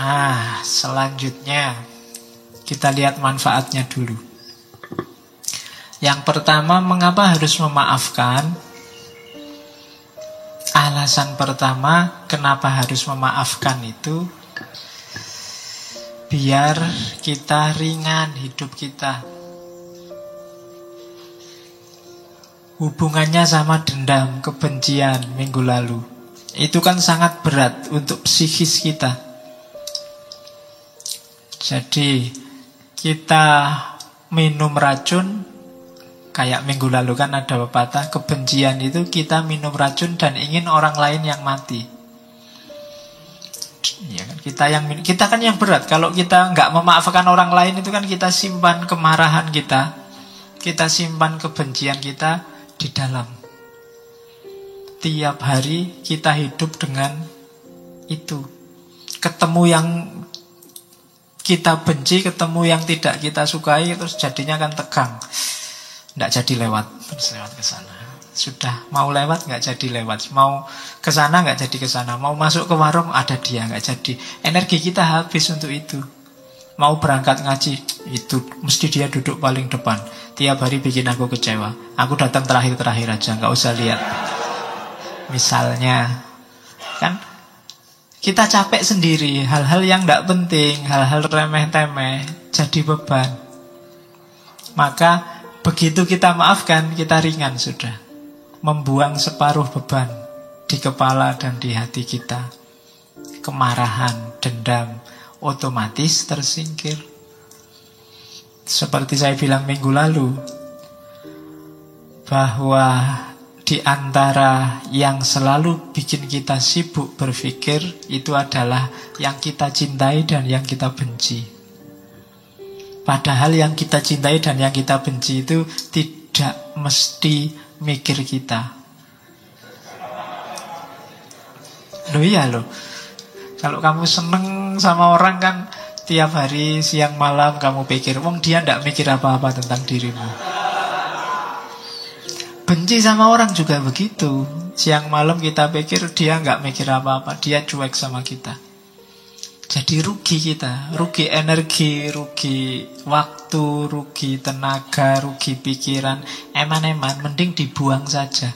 Nah, selanjutnya kita lihat manfaatnya dulu. Yang pertama, mengapa harus memaafkan? Alasan pertama, kenapa harus memaafkan itu biar kita ringan hidup kita. Hubungannya sama dendam, kebencian minggu lalu. Itu kan sangat berat untuk psikis kita. Jadi kita minum racun kayak minggu lalu kan ada pepatah kebencian itu kita minum racun dan ingin orang lain yang mati. Ya kan kita yang kita kan yang berat kalau kita nggak memaafkan orang lain itu kan kita simpan kemarahan kita, kita simpan kebencian kita di dalam. Tiap hari kita hidup dengan itu. Ketemu yang kita benci, ketemu yang tidak kita sukai, terus jadinya kan tegang. Tidak jadi lewat, terus lewat ke sana. Sudah mau lewat nggak jadi lewat, mau ke sana nggak jadi ke sana, mau masuk ke warung ada dia nggak jadi. Energi kita habis untuk itu. Mau berangkat ngaji, itu mesti dia duduk paling depan. Tiap hari bikin aku kecewa. Aku datang terakhir-terakhir aja, nggak usah lihat. Misalnya, kan kita capek sendiri, hal-hal yang tidak penting, hal-hal remeh-temeh, jadi beban. Maka begitu kita maafkan, kita ringan sudah. Membuang separuh beban di kepala dan di hati kita. Kemarahan, dendam, otomatis tersingkir. Seperti saya bilang minggu lalu, bahwa di antara yang selalu bikin kita sibuk berpikir itu adalah yang kita cintai dan yang kita benci. Padahal yang kita cintai dan yang kita benci itu tidak mesti mikir kita. Loh iya loh. Kalau kamu seneng sama orang kan tiap hari siang malam kamu pikir, wong dia tidak mikir apa-apa tentang dirimu. Benci sama orang juga begitu. Siang malam kita pikir dia nggak mikir apa-apa, dia cuek sama kita. Jadi rugi kita, rugi energi, rugi waktu, rugi tenaga, rugi pikiran. Eman-eman, mending dibuang saja.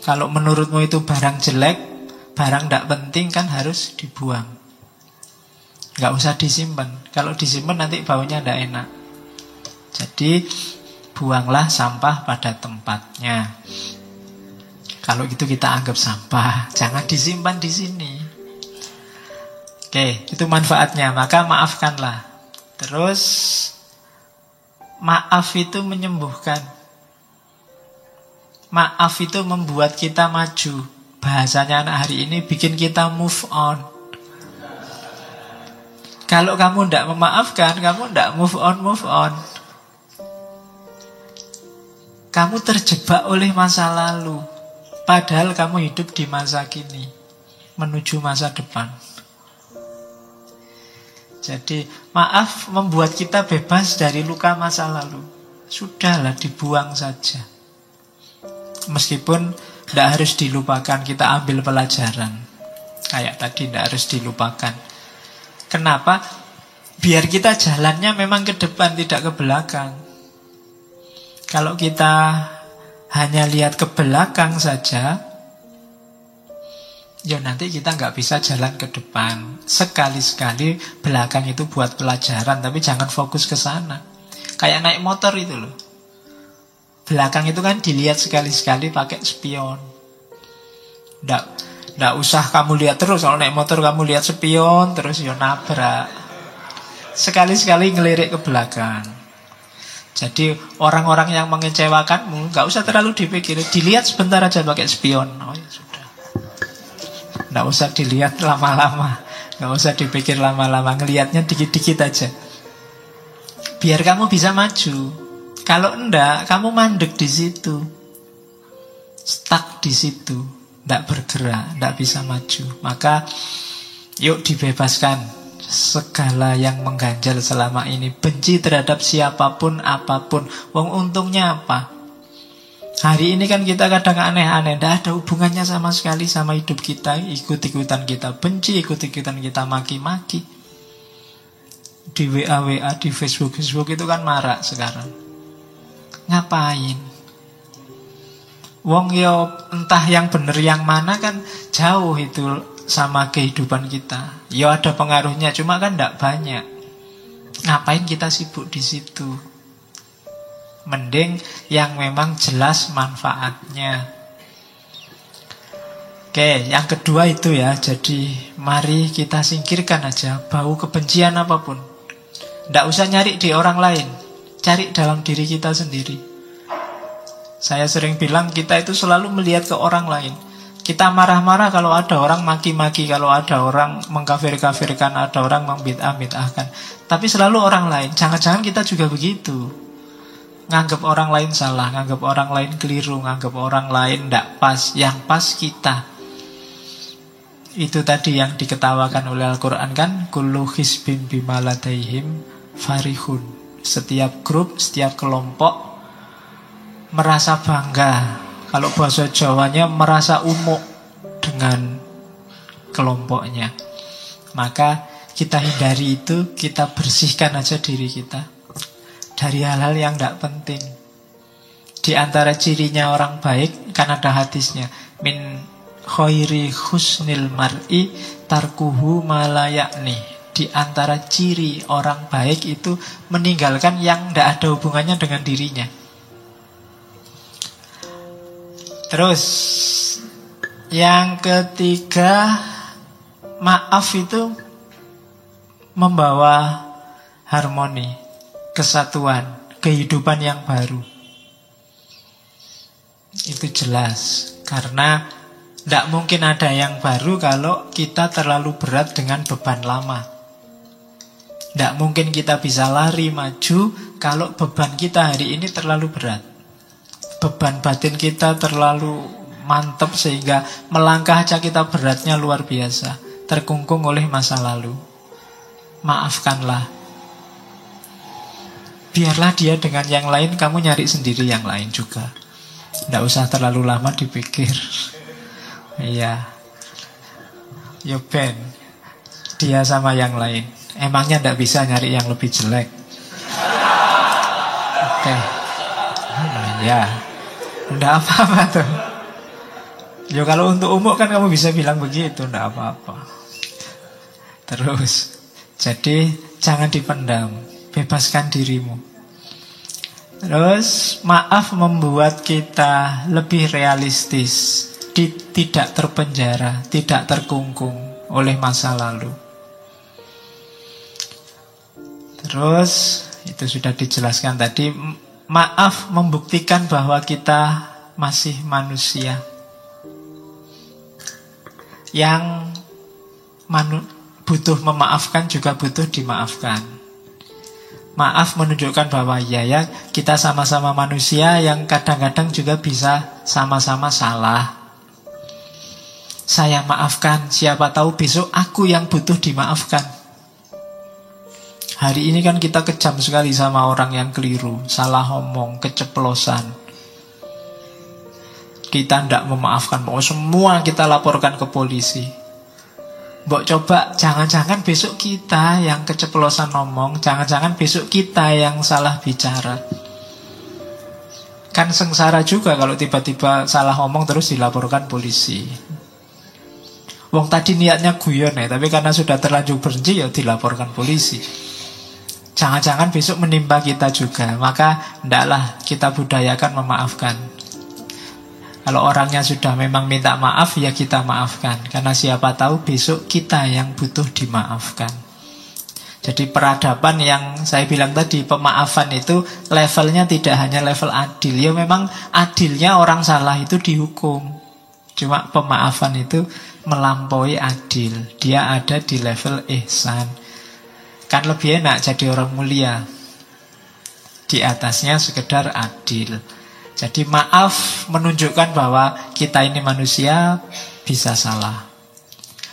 Kalau menurutmu itu barang jelek, barang tidak penting kan harus dibuang. Nggak usah disimpan. Kalau disimpan nanti baunya tidak enak. Jadi buanglah sampah pada tempatnya. Kalau gitu kita anggap sampah, jangan disimpan di sini. Oke, itu manfaatnya. Maka maafkanlah. Terus maaf itu menyembuhkan. Maaf itu membuat kita maju. Bahasanya anak hari ini bikin kita move on. Kalau kamu tidak memaafkan, kamu tidak move on, move on. Kamu terjebak oleh masa lalu. Padahal kamu hidup di masa kini. Menuju masa depan. Jadi maaf membuat kita bebas dari luka masa lalu. Sudahlah dibuang saja. Meskipun tidak harus dilupakan, kita ambil pelajaran. Kayak tadi tidak harus dilupakan. Kenapa? Biar kita jalannya memang ke depan, tidak ke belakang. Kalau kita hanya lihat ke belakang saja, ya nanti kita nggak bisa jalan ke depan. Sekali-sekali belakang itu buat pelajaran, tapi jangan fokus ke sana. Kayak naik motor itu loh. Belakang itu kan dilihat sekali-sekali pakai spion. Nggak, nggak usah kamu lihat terus. Kalau naik motor kamu lihat spion, terus ya nabrak. Sekali-sekali ngelirik ke belakang. Jadi orang-orang yang mengecewakanmu nggak usah terlalu dipikir, dilihat sebentar aja pakai spion. Oh ya sudah. Nggak usah dilihat lama-lama, nggak usah dipikir lama-lama, ngelihatnya dikit-dikit aja. Biar kamu bisa maju. Kalau enggak, kamu mandek di situ, stuck di situ, nggak bergerak, nggak bisa maju. Maka yuk dibebaskan segala yang mengganjal selama ini. Benci terhadap siapa pun, apa pun. Wong untungnya apa? Hari ini kan kita kadang aneh-aneh Tidak ada hubungannya sama sekali sama hidup kita Ikut-ikutan kita benci Ikut-ikutan kita maki-maki Di WA-WA, di Facebook-Facebook itu kan marak sekarang Ngapain? Wong yo entah yang bener yang mana kan jauh itu sama kehidupan kita. Yo ada pengaruhnya, cuma kan tidak banyak. Ngapain kita sibuk di situ? Mending yang memang jelas manfaatnya. Oke, yang kedua itu ya. Jadi mari kita singkirkan aja bau kebencian apa pun. Tidak usah nyari di orang lain. Cari dalam diri kita sendiri. Saya sering bilang kita itu selalu melihat ke orang lain. Kita marah-marah kalau ada orang maki-maki, kalau ada orang mengkafir-kafirkan, ada orang membid'ah-bid'ahkan. Tapi selalu orang lain. Jangan-jangan kita juga begitu nganggap orang lain salah, nganggap orang lain keliru, nganggap orang lain tidak pas, yang pas kita. Itu tadi yang diketawakan oleh Al-Quran kan, kullu hisbim bimaladaihim farihun. Setiap grup, setiap kelompok merasa bangga. Kalau bahasa Jawanya merasa umuk dengan kelompoknya. Maka kita hindari itu, kita bersihkan aja diri kita dari hal-hal yang tidak penting. Di antara cirinya orang baik kan ada hadisnya min khairi husnil mar'i tarkuhu malayakni. Di antara ciri orang baik itu meninggalkan yang tidak ada hubungannya dengan dirinya. Terus yang ketiga maaf itu membawa harmoni kesatuan, kehidupan yang baru. Itu jelas, karena tidak mungkin ada yang baru kalau kita terlalu berat dengan beban lama. Tidak mungkin kita bisa lari maju kalau beban kita hari ini terlalu berat. Beban batin kita terlalu mantap sehingga melangkah aja kita beratnya luar biasa. Terkungkung oleh masa lalu. Maafkanlah Biarlah dia dengan yang lain, kamu nyari sendiri yang lain juga. Tidak usah terlalu lama dipikir. Iya. Yo Ben, dia sama yang lain. Emangnya tidak bisa nyari yang lebih jelek? Oke. Okay. Ya. Tidak apa-apa tuh. Yo kalau untuk umum kan kamu bisa bilang begitu, tidak apa-apa. Terus, jadi jangan dipendam. Bebaskan dirimu. Terus maaf membuat kita lebih realistis, di, tidak terpenjara, tidak terkungkung oleh masa lalu. Terus itu sudah dijelaskan tadi, maaf membuktikan bahwa kita masih manusia yang manu butuh memaafkan juga butuh dimaafkan. Maaf menunjukkan bahwa ya ya kita sama-sama manusia yang kadang-kadang juga bisa sama-sama salah. Saya maafkan, siapa tahu besok aku yang butuh dimaafkan. Hari ini kan kita kejam sekali sama orang yang keliru, salah ngomong, keceplosan. Kita tidak memaafkan, mau semua kita laporkan ke polisi. Mbok coba jangan-jangan besok kita yang keceplosan ngomong, jangan-jangan besok kita yang salah bicara. Kan sengsara juga kalau tiba-tiba salah ngomong terus dilaporkan polisi. Wong tadi niatnya guyon ya, tapi karena sudah terlanjur benci ya dilaporkan polisi. Jangan-jangan besok menimpa kita juga, maka ndaklah kita budayakan memaafkan. Kalau orangnya sudah memang minta maaf, ya kita maafkan. Karena siapa tahu besok kita yang butuh dimaafkan. Jadi peradaban yang saya bilang tadi, pemaafan itu levelnya tidak hanya level adil. Ya memang adilnya orang salah itu dihukum. Cuma pemaafan itu melampaui adil. Dia ada di level ihsan. Kan lebih enak jadi orang mulia. Di atasnya sekedar adil. Jadi maaf menunjukkan bahwa kita ini manusia bisa salah.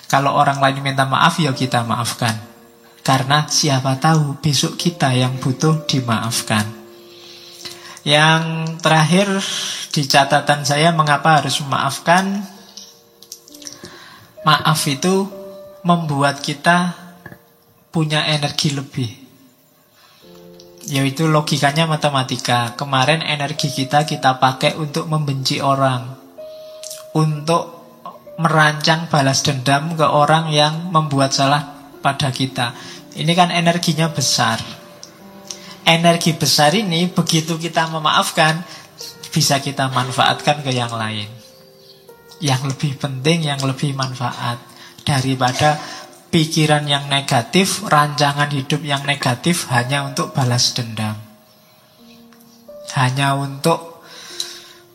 Kalau orang lain minta maaf ya kita maafkan. Karena siapa tahu besok kita yang butuh dimaafkan. Yang terakhir di catatan saya mengapa harus memaafkan? Maaf itu membuat kita punya energi lebih. Yaitu logikanya matematika. Kemarin energi kita kita pakai untuk membenci orang. Untuk merancang balas dendam ke orang yang membuat salah pada kita. Ini kan energinya besar. Energi besar ini begitu kita memaafkan bisa kita manfaatkan ke yang lain. Yang lebih penting, yang lebih manfaat daripada pikiran yang negatif, rancangan hidup yang negatif hanya untuk balas dendam. Hanya untuk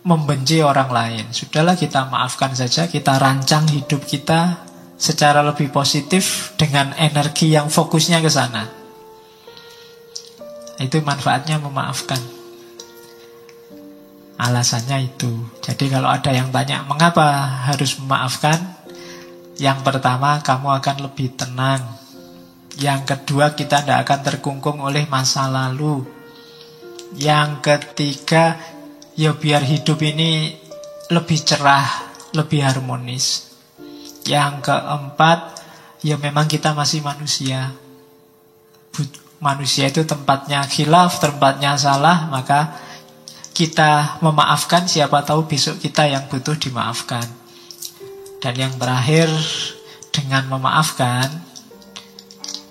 membenci orang lain. Sudahlah kita maafkan saja, kita rancang hidup kita secara lebih positif dengan energi yang fokusnya ke sana. Itu manfaatnya memaafkan. Alasannya itu. Jadi kalau ada yang tanya mengapa harus memaafkan, yang pertama kamu akan lebih tenang. Yang kedua kita tidak akan terkungkung oleh masa lalu. Yang ketiga ya biar hidup ini lebih cerah, lebih harmonis. Yang keempat, ya memang kita masih manusia. Manusia itu tempatnya khilaf, tempatnya salah, maka kita memaafkan siapa tahu besok kita yang butuh dimaafkan. Dan yang terakhir, dengan memaafkan,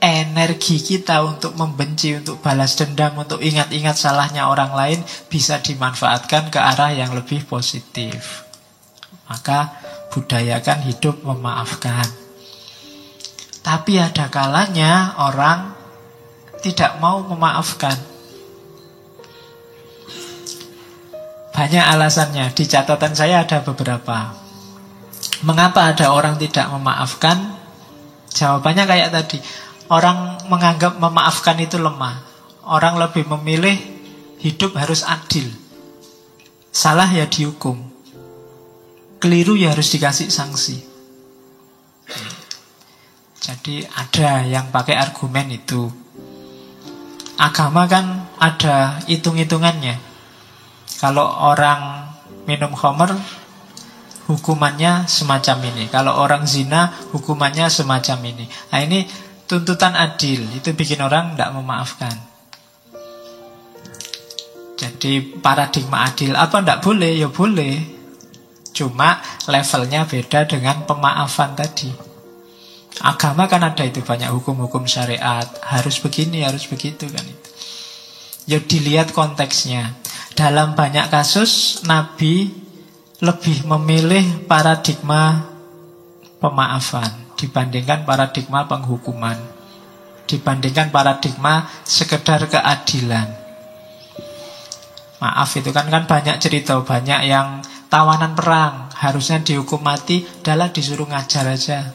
energi kita untuk membenci, untuk balas dendam, untuk ingat-ingat salahnya orang lain bisa dimanfaatkan ke arah yang lebih positif. Maka budayakan hidup memaafkan. Tapi ada kalanya orang tidak mau memaafkan. Banyak alasannya. Di catatan saya ada beberapa. Mengapa ada orang tidak memaafkan? Jawabannya kayak tadi. Orang menganggap memaafkan itu lemah. Orang lebih memilih hidup harus adil. Salah ya dihukum. Keliru ya harus dikasih sanksi. Jadi ada yang pakai argumen itu. Agama kan ada hitung-hitungannya. Kalau orang minum khamr, hukumannya semacam ini. Kalau orang zina, hukumannya semacam ini. Nah ini tuntutan adil. Itu bikin orang tidak memaafkan. Jadi paradigma adil apa tidak boleh? Ya boleh. Cuma levelnya beda dengan pemaafan tadi. Agama kan ada itu banyak hukum-hukum syariat, harus begini, harus begitu kan itu. Ya dilihat konteksnya. Dalam banyak kasus Nabi lebih memilih paradigma pemaafan dibandingkan paradigma penghukuman, dibandingkan paradigma sekedar keadilan. Maaf itu kan kan banyak cerita, banyak yang tawanan perang harusnya dihukum mati adalah disuruh ngajar aja.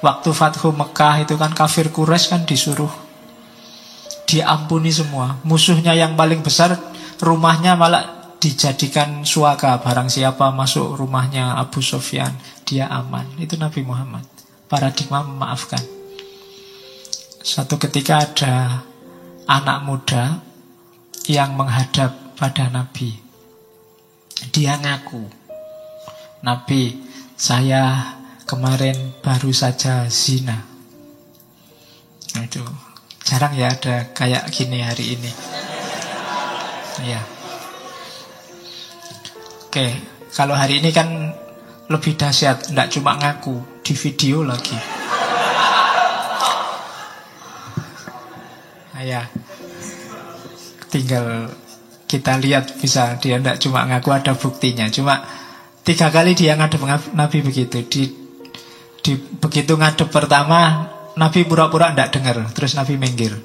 Waktu Fathu Mekah itu kan kafir Quraisy kan disuruh. Diampuni semua. Musuhnya yang paling besar rumahnya malah dijadikan suaka barang siapa masuk rumahnya Abu Sofyan dia aman itu Nabi Muhammad paradigma memaafkan satu ketika ada anak muda yang menghadap pada Nabi dia ngaku, Nabi, saya kemarin baru saja zina. Nah, itu jarang ya ada kayak gini hari ini. Ya. Oke, kalau hari ini kan lebih dahsyat, tidak cuma ngaku, di video lagi. Nah, ya. Tinggal kita lihat bisa dia tidak cuma ngaku ada buktinya. Cuma tiga kali dia ngadep Nabi begitu. Di, di begitu ngadep pertama Nabi pura-pura tidak dengar. Terus Nabi minggir.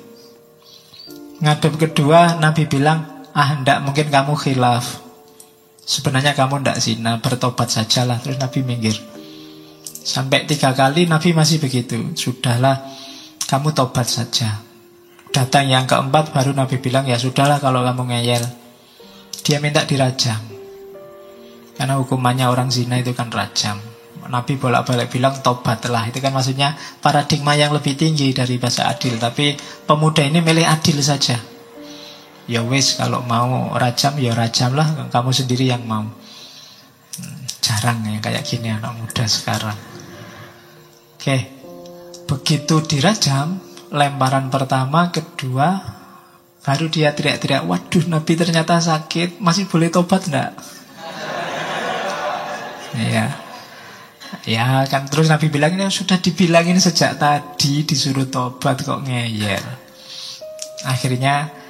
Ngadep kedua Nabi bilang ah tidak mungkin kamu khilaf sebenarnya kamu tidak zina bertobat sajalah terus Nabi minggir sampai tiga kali Nabi masih begitu sudahlah kamu tobat saja Datang yang keempat baru Nabi bilang ya sudahlah kalau kamu ngeyel. Dia minta dirajam. Karena hukumannya orang zina itu kan rajam. Nabi bolak-balik bilang tobatlah. Itu kan maksudnya paradigma yang lebih tinggi dari bahasa adil. Tapi pemuda ini milih adil saja. Ya wis kalau mau rajam ya rajam lah, kamu sendiri yang mau. Jarang ya kayak gini anak muda sekarang. Oke, begitu dirajam, lemparan pertama, kedua, baru dia teriak-teriak, waduh Nabi ternyata sakit, masih boleh tobat enggak? Iya. Ya kan terus Nabi bilang ini sudah dibilangin sejak tadi disuruh tobat kok ngeyel. Akhirnya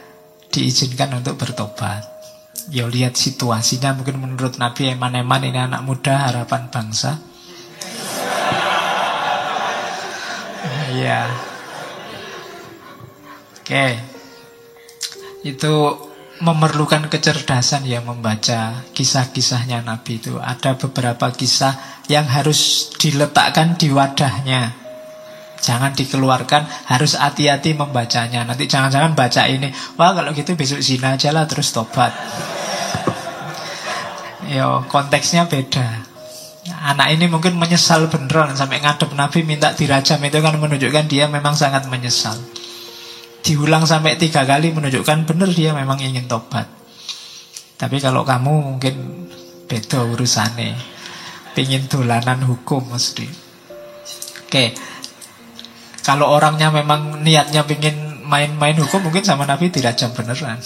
diizinkan untuk bertobat. Ya lihat situasinya mungkin menurut Nabi eman-eman ini anak muda harapan bangsa. Iya. Oke. Itu memerlukan kecerdasan ya membaca kisah-kisahnya Nabi itu. Ada beberapa kisah yang harus diletakkan di wadahnya. Jangan dikeluarkan, harus hati-hati membacanya. Nanti jangan-jangan baca ini, wah kalau gitu besok zina aja lah terus tobat. Yo, konteksnya beda. Anak ini mungkin menyesal beneran sampai ngadep Nabi minta dirajam itu kan menunjukkan dia memang sangat menyesal diulang sampai tiga kali menunjukkan benar dia memang ingin tobat. Tapi kalau kamu mungkin beda urusannya. Pingin dolanan hukum mesti. Oke. Kalau orangnya memang niatnya pingin main-main hukum mungkin sama Nabi tidak jam beneran.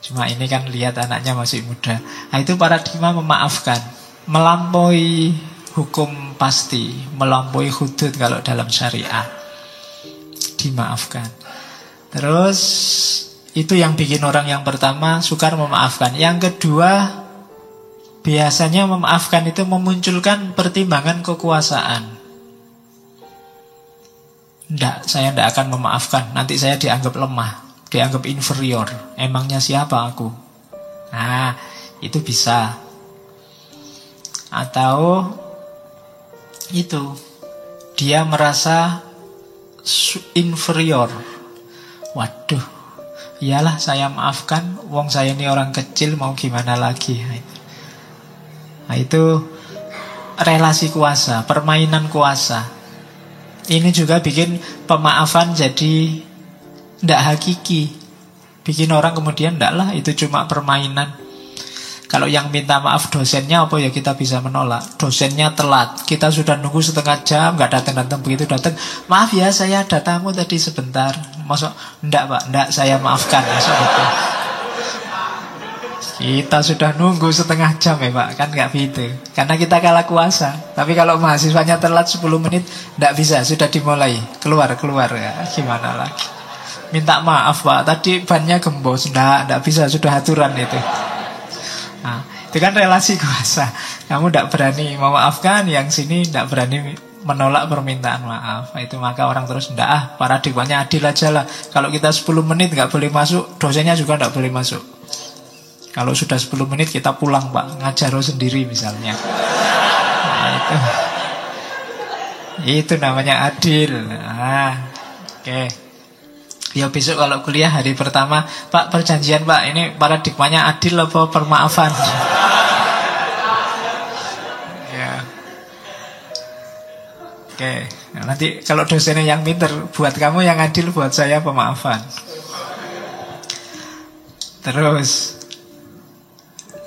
Cuma ini kan lihat anaknya masih muda. Nah itu paradigma memaafkan. Melampaui hukum pasti. Melampaui hudud kalau dalam syariah. Dimaafkan. Terus itu yang bikin orang yang pertama sukar memaafkan. Yang kedua biasanya memaafkan itu memunculkan pertimbangan kekuasaan. Tidak, saya tidak akan memaafkan. Nanti saya dianggap lemah, dianggap inferior. Emangnya siapa aku? Nah, itu bisa. Atau itu dia merasa inferior Waduh, iyalah saya maafkan, wong saya ini orang kecil mau gimana lagi. Nah itu relasi kuasa, permainan kuasa. Ini juga bikin pemaafan jadi tidak hakiki. Bikin orang kemudian tidak lah itu cuma permainan. Kalau yang minta maaf dosennya apa ya kita bisa menolak. Dosennya telat, kita sudah nunggu setengah jam, nggak datang-datang begitu datang. Maaf ya saya ada tamu tadi sebentar. Masuk, enggak pak, enggak saya maafkan. Masuk. Kita sudah nunggu setengah jam ya pak, kan nggak gitu. Karena kita kalah kuasa. Tapi kalau mahasiswanya telat 10 menit, enggak bisa, sudah dimulai. Keluar, keluar ya, gimana lagi. Minta maaf pak, tadi bannya gembos. Enggak, enggak bisa, sudah aturan itu. Nah, itu kan relasi kuasa. Kamu tidak berani memaafkan, yang sini tidak berani menolak permintaan maaf. Itu maka orang terus tidak ah paradigmanya adil aja lah. Kalau kita 10 menit nggak boleh masuk, dosennya juga tidak boleh masuk. Kalau sudah 10 menit kita pulang pak, ngajar sendiri misalnya. Nah, itu, itu namanya adil. Nah, oke. Okay. Ya besok kalau kuliah hari pertama Pak perjanjian Pak ini paradigmanya adil apa permaafan Ya Oke nah, Nanti kalau dosennya yang pinter Buat kamu yang adil buat saya pemaafan Terus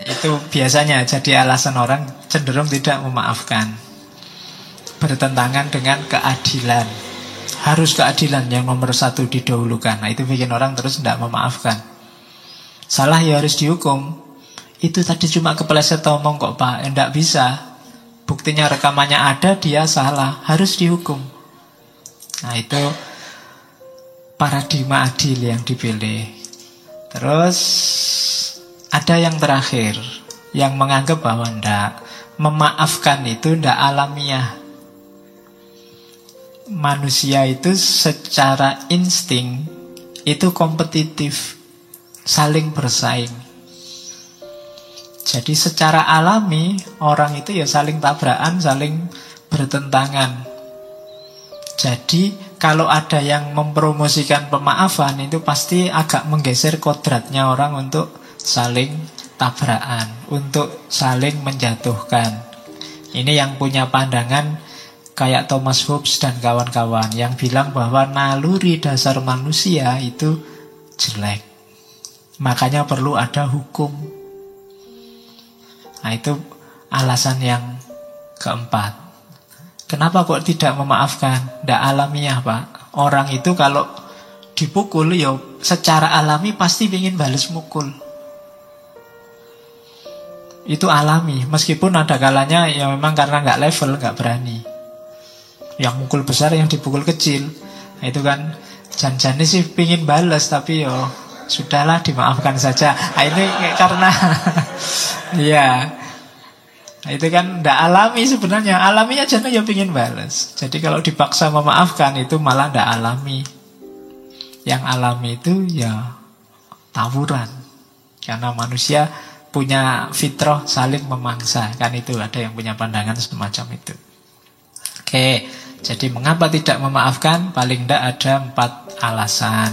Itu biasanya jadi alasan orang cenderung tidak memaafkan Bertentangan dengan keadilan harus keadilan yang nomor satu didahulukan. Nah itu bikin orang terus tidak memaafkan. Salah ya harus dihukum. Itu tadi cuma kepleset ngomong kok pak, tidak ya, bisa. Buktinya rekamannya ada, dia salah, harus dihukum. Nah itu paradigma adil yang dipilih. Terus ada yang terakhir, yang menganggap bahwa tidak memaafkan itu tidak alamiah manusia itu secara insting itu kompetitif, saling bersaing. Jadi secara alami orang itu ya saling tabrakan, saling bertentangan. Jadi kalau ada yang mempromosikan pemaafan itu pasti agak menggeser kodratnya orang untuk saling tabrakan, untuk saling menjatuhkan. Ini yang punya pandangan kayak Thomas Hobbes dan kawan-kawan yang bilang bahwa naluri dasar manusia itu jelek. Makanya perlu ada hukum. Nah itu alasan yang keempat. Kenapa kok tidak memaafkan? Tidak alamiah pak. Orang itu kalau dipukul ya secara alami pasti ingin balas mukul. Itu alami. Meskipun ada kalanya ya memang karena nggak level, nggak berani. Yang mukul besar, yang dipukul kecil. Nah, itu kan janjane sih pingin balas tapi yo sudahlah dimaafkan saja. Nah, ini karena ya Nah, itu kan tidak alami sebenarnya. Alaminya jangan ya pingin balas. Jadi kalau dipaksa memaafkan itu malah tidak alami. Yang alami itu ya tawuran. Karena manusia punya fitrah saling memangsa. Kan itu ada yang punya pandangan semacam itu. Oke, jadi mengapa tidak memaafkan? Paling tidak ada empat alasan.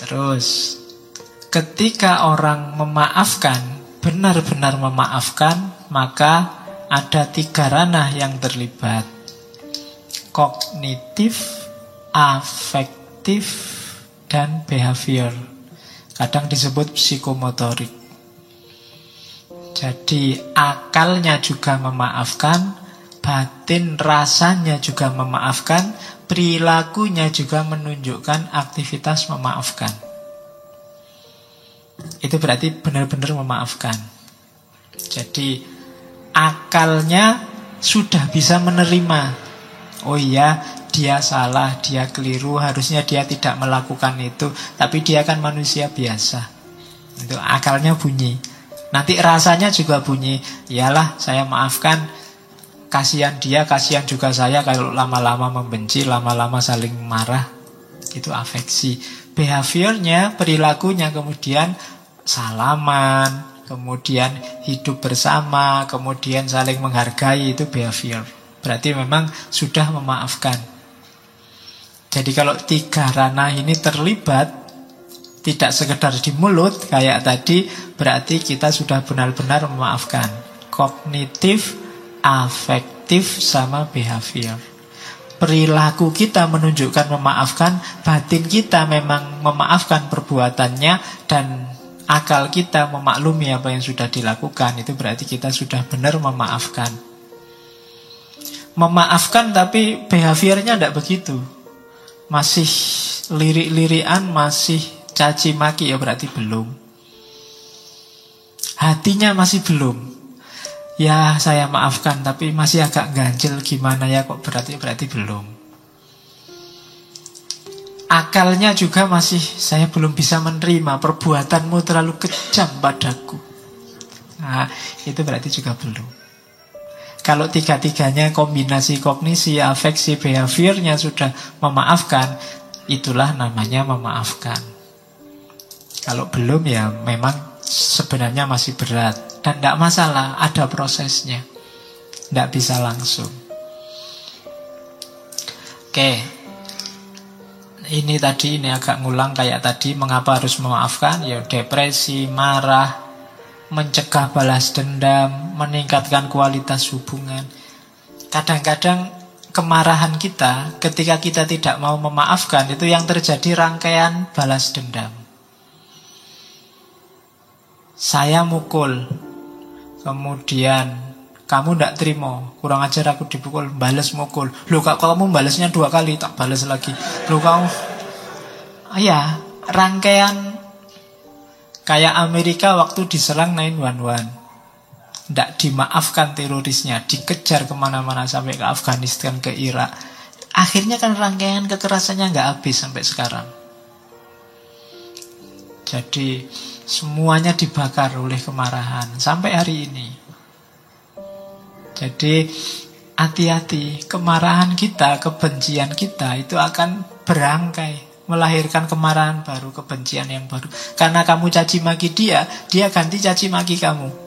Terus, ketika orang memaafkan benar-benar memaafkan, maka ada tiga ranah yang terlibat. Kognitif, afektif, dan behavior. Kadang disebut psikomotorik. Jadi akalnya juga memaafkan, batin rasanya juga memaafkan, perilakunya juga menunjukkan aktivitas memaafkan. Itu berarti benar-benar memaafkan. Jadi akalnya sudah bisa menerima. Oh iya, dia salah, dia keliru, harusnya dia tidak melakukan itu, tapi dia kan manusia biasa. Itu akalnya bunyi. Nanti rasanya juga bunyi. Iyalah, saya maafkan. Kasihan dia, kasihan juga saya kalau lama-lama membenci, lama-lama saling marah. Itu afeksi. Behaviornya, perilakunya kemudian salaman, kemudian hidup bersama, kemudian saling menghargai itu behavior. Berarti memang sudah memaafkan. Jadi kalau tiga ranah ini terlibat, tidak sekedar di mulut kayak tadi, berarti kita sudah benar-benar memaafkan. Kognitif, afektif, sama behavior. Perilaku kita menunjukkan memaafkan, batin kita memang memaafkan perbuatannya, dan akal kita memaklumi apa yang sudah dilakukan, itu berarti kita sudah benar memaafkan. Memaafkan tapi behaviornya tidak begitu. Masih lirik-lirian, masih caci maki ya berarti belum. Hatinya masih belum. Ya saya maafkan tapi masih agak ganjil gimana ya kok berarti berarti belum akalnya juga masih saya belum bisa menerima perbuatanmu terlalu kejam padaku. Nah, itu berarti juga belum. Kalau tiga-tiganya kombinasi kognisi, afeksi, behaviornya sudah memaafkan, itulah namanya memaafkan. Kalau belum ya memang sebenarnya masih berat. Dan tidak masalah, ada prosesnya. Tidak bisa langsung. Oke, ini tadi ini agak ngulang kayak tadi mengapa harus memaafkan ya depresi marah mencegah balas dendam meningkatkan kualitas hubungan. Kadang-kadang kemarahan kita ketika kita tidak mau memaafkan itu yang terjadi rangkaian balas dendam. Saya mukul kemudian kamu tidak terima kurang ajar aku dipukul balas mukul. Lu kak kamu balasnya dua kali tak balas lagi. Lu kamu ya rangkaian kayak Amerika waktu diserang 911 tidak dimaafkan terorisnya dikejar ke mana-mana sampai ke Afghanistan ke Irak. Akhirnya kan rangkaian kekerasannya nggak habis sampai sekarang. Jadi semuanya dibakar oleh kemarahan sampai hari ini. Jadi hati-hati, kemarahan kita, kebencian kita itu akan berangkai melahirkan kemarahan baru, kebencian yang baru. Karena kamu caci maki dia, dia ganti caci maki kamu.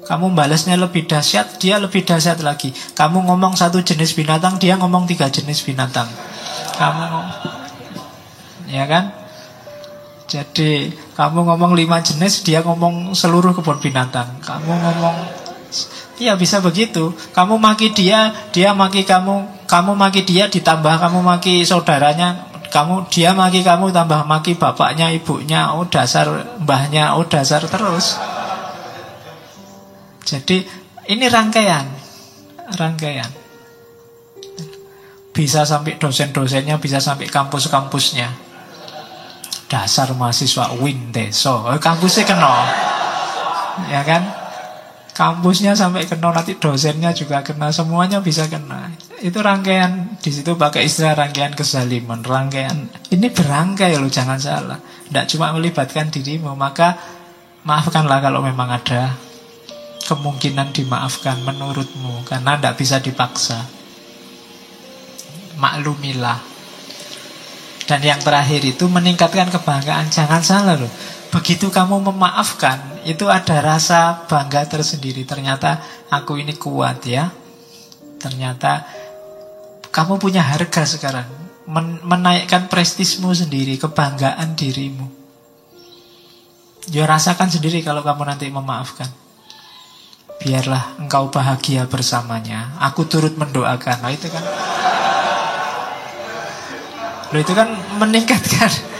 Kamu balasnya lebih dahsyat, dia lebih dahsyat lagi. Kamu ngomong satu jenis binatang, dia ngomong tiga jenis binatang. Kamu ngomong, ya kan? Jadi kamu ngomong lima jenis, dia ngomong seluruh kebun binatang. Kamu ngomong Iya bisa begitu. Kamu maki dia, dia maki kamu, kamu maki dia ditambah kamu maki saudaranya, kamu dia maki kamu tambah maki bapaknya, ibunya, oh dasar mbahnya, oh dasar terus. Jadi ini rangkaian, rangkaian. Bisa sampai dosen-dosennya, bisa sampai kampus-kampusnya. Dasar mahasiswa win deso, oh, kampusnya kena, ya kan? Kampusnya sampai kena nanti dosennya juga kena semuanya bisa kena. Itu rangkaian di situ pakai istilah rangkaian kezaliman rangkaian ini berangkai loh jangan salah. Tidak cuma melibatkan dirimu maka maafkanlah kalau memang ada kemungkinan dimaafkan menurutmu karena tidak bisa dipaksa. Maklumilah. Dan yang terakhir itu meningkatkan kebanggaan jangan salah loh Begitu kamu memaafkan, itu ada rasa bangga tersendiri. Ternyata aku ini kuat ya. Ternyata kamu punya harga sekarang. Men menaikkan prestismu sendiri, kebanggaan dirimu. Ya rasakan sendiri kalau kamu nanti memaafkan. Biarlah engkau bahagia bersamanya. Aku turut mendoakan. Nah itu kan. Loh itu kan meningkatkan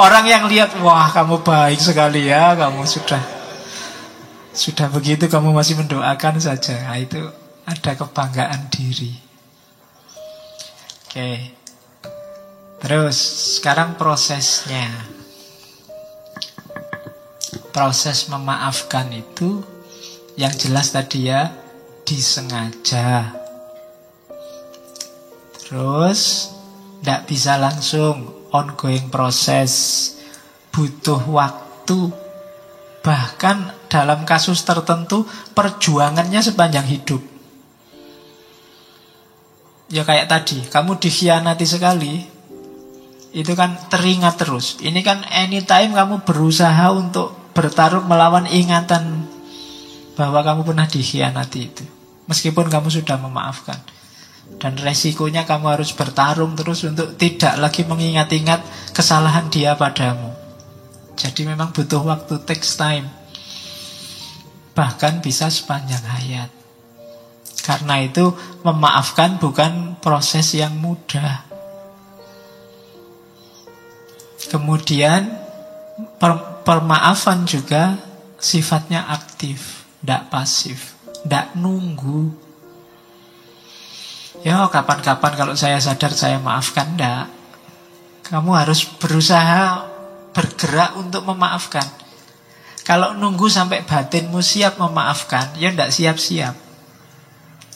Orang yang lihat, wah kamu baik sekali ya, kamu sudah sudah begitu kamu masih mendoakan saja. Nah, itu ada kebanggaan diri. Oke. Terus sekarang prosesnya. Proses memaafkan itu yang jelas tadi ya disengaja. Terus tidak bisa langsung ongoing proses, butuh waktu. Bahkan dalam kasus tertentu perjuangannya sepanjang hidup. Ya kayak tadi, kamu dikhianati sekali, itu kan teringat terus. Ini kan anytime kamu berusaha untuk bertarung melawan ingatan bahwa kamu pernah dikhianati itu. Meskipun kamu sudah memaafkan. Dan resikonya kamu harus bertarung terus untuk tidak lagi mengingat-ingat kesalahan dia padamu. Jadi memang butuh waktu, takes time. Bahkan bisa sepanjang hayat. Karena itu memaafkan bukan proses yang mudah. Kemudian per permaafan juga sifatnya aktif, tidak pasif, tidak nunggu. Ya kapan-kapan kalau saya sadar saya maafkan Tidak Kamu harus berusaha bergerak untuk memaafkan. Kalau nunggu sampai batinmu siap memaafkan Ya tidak siap-siap.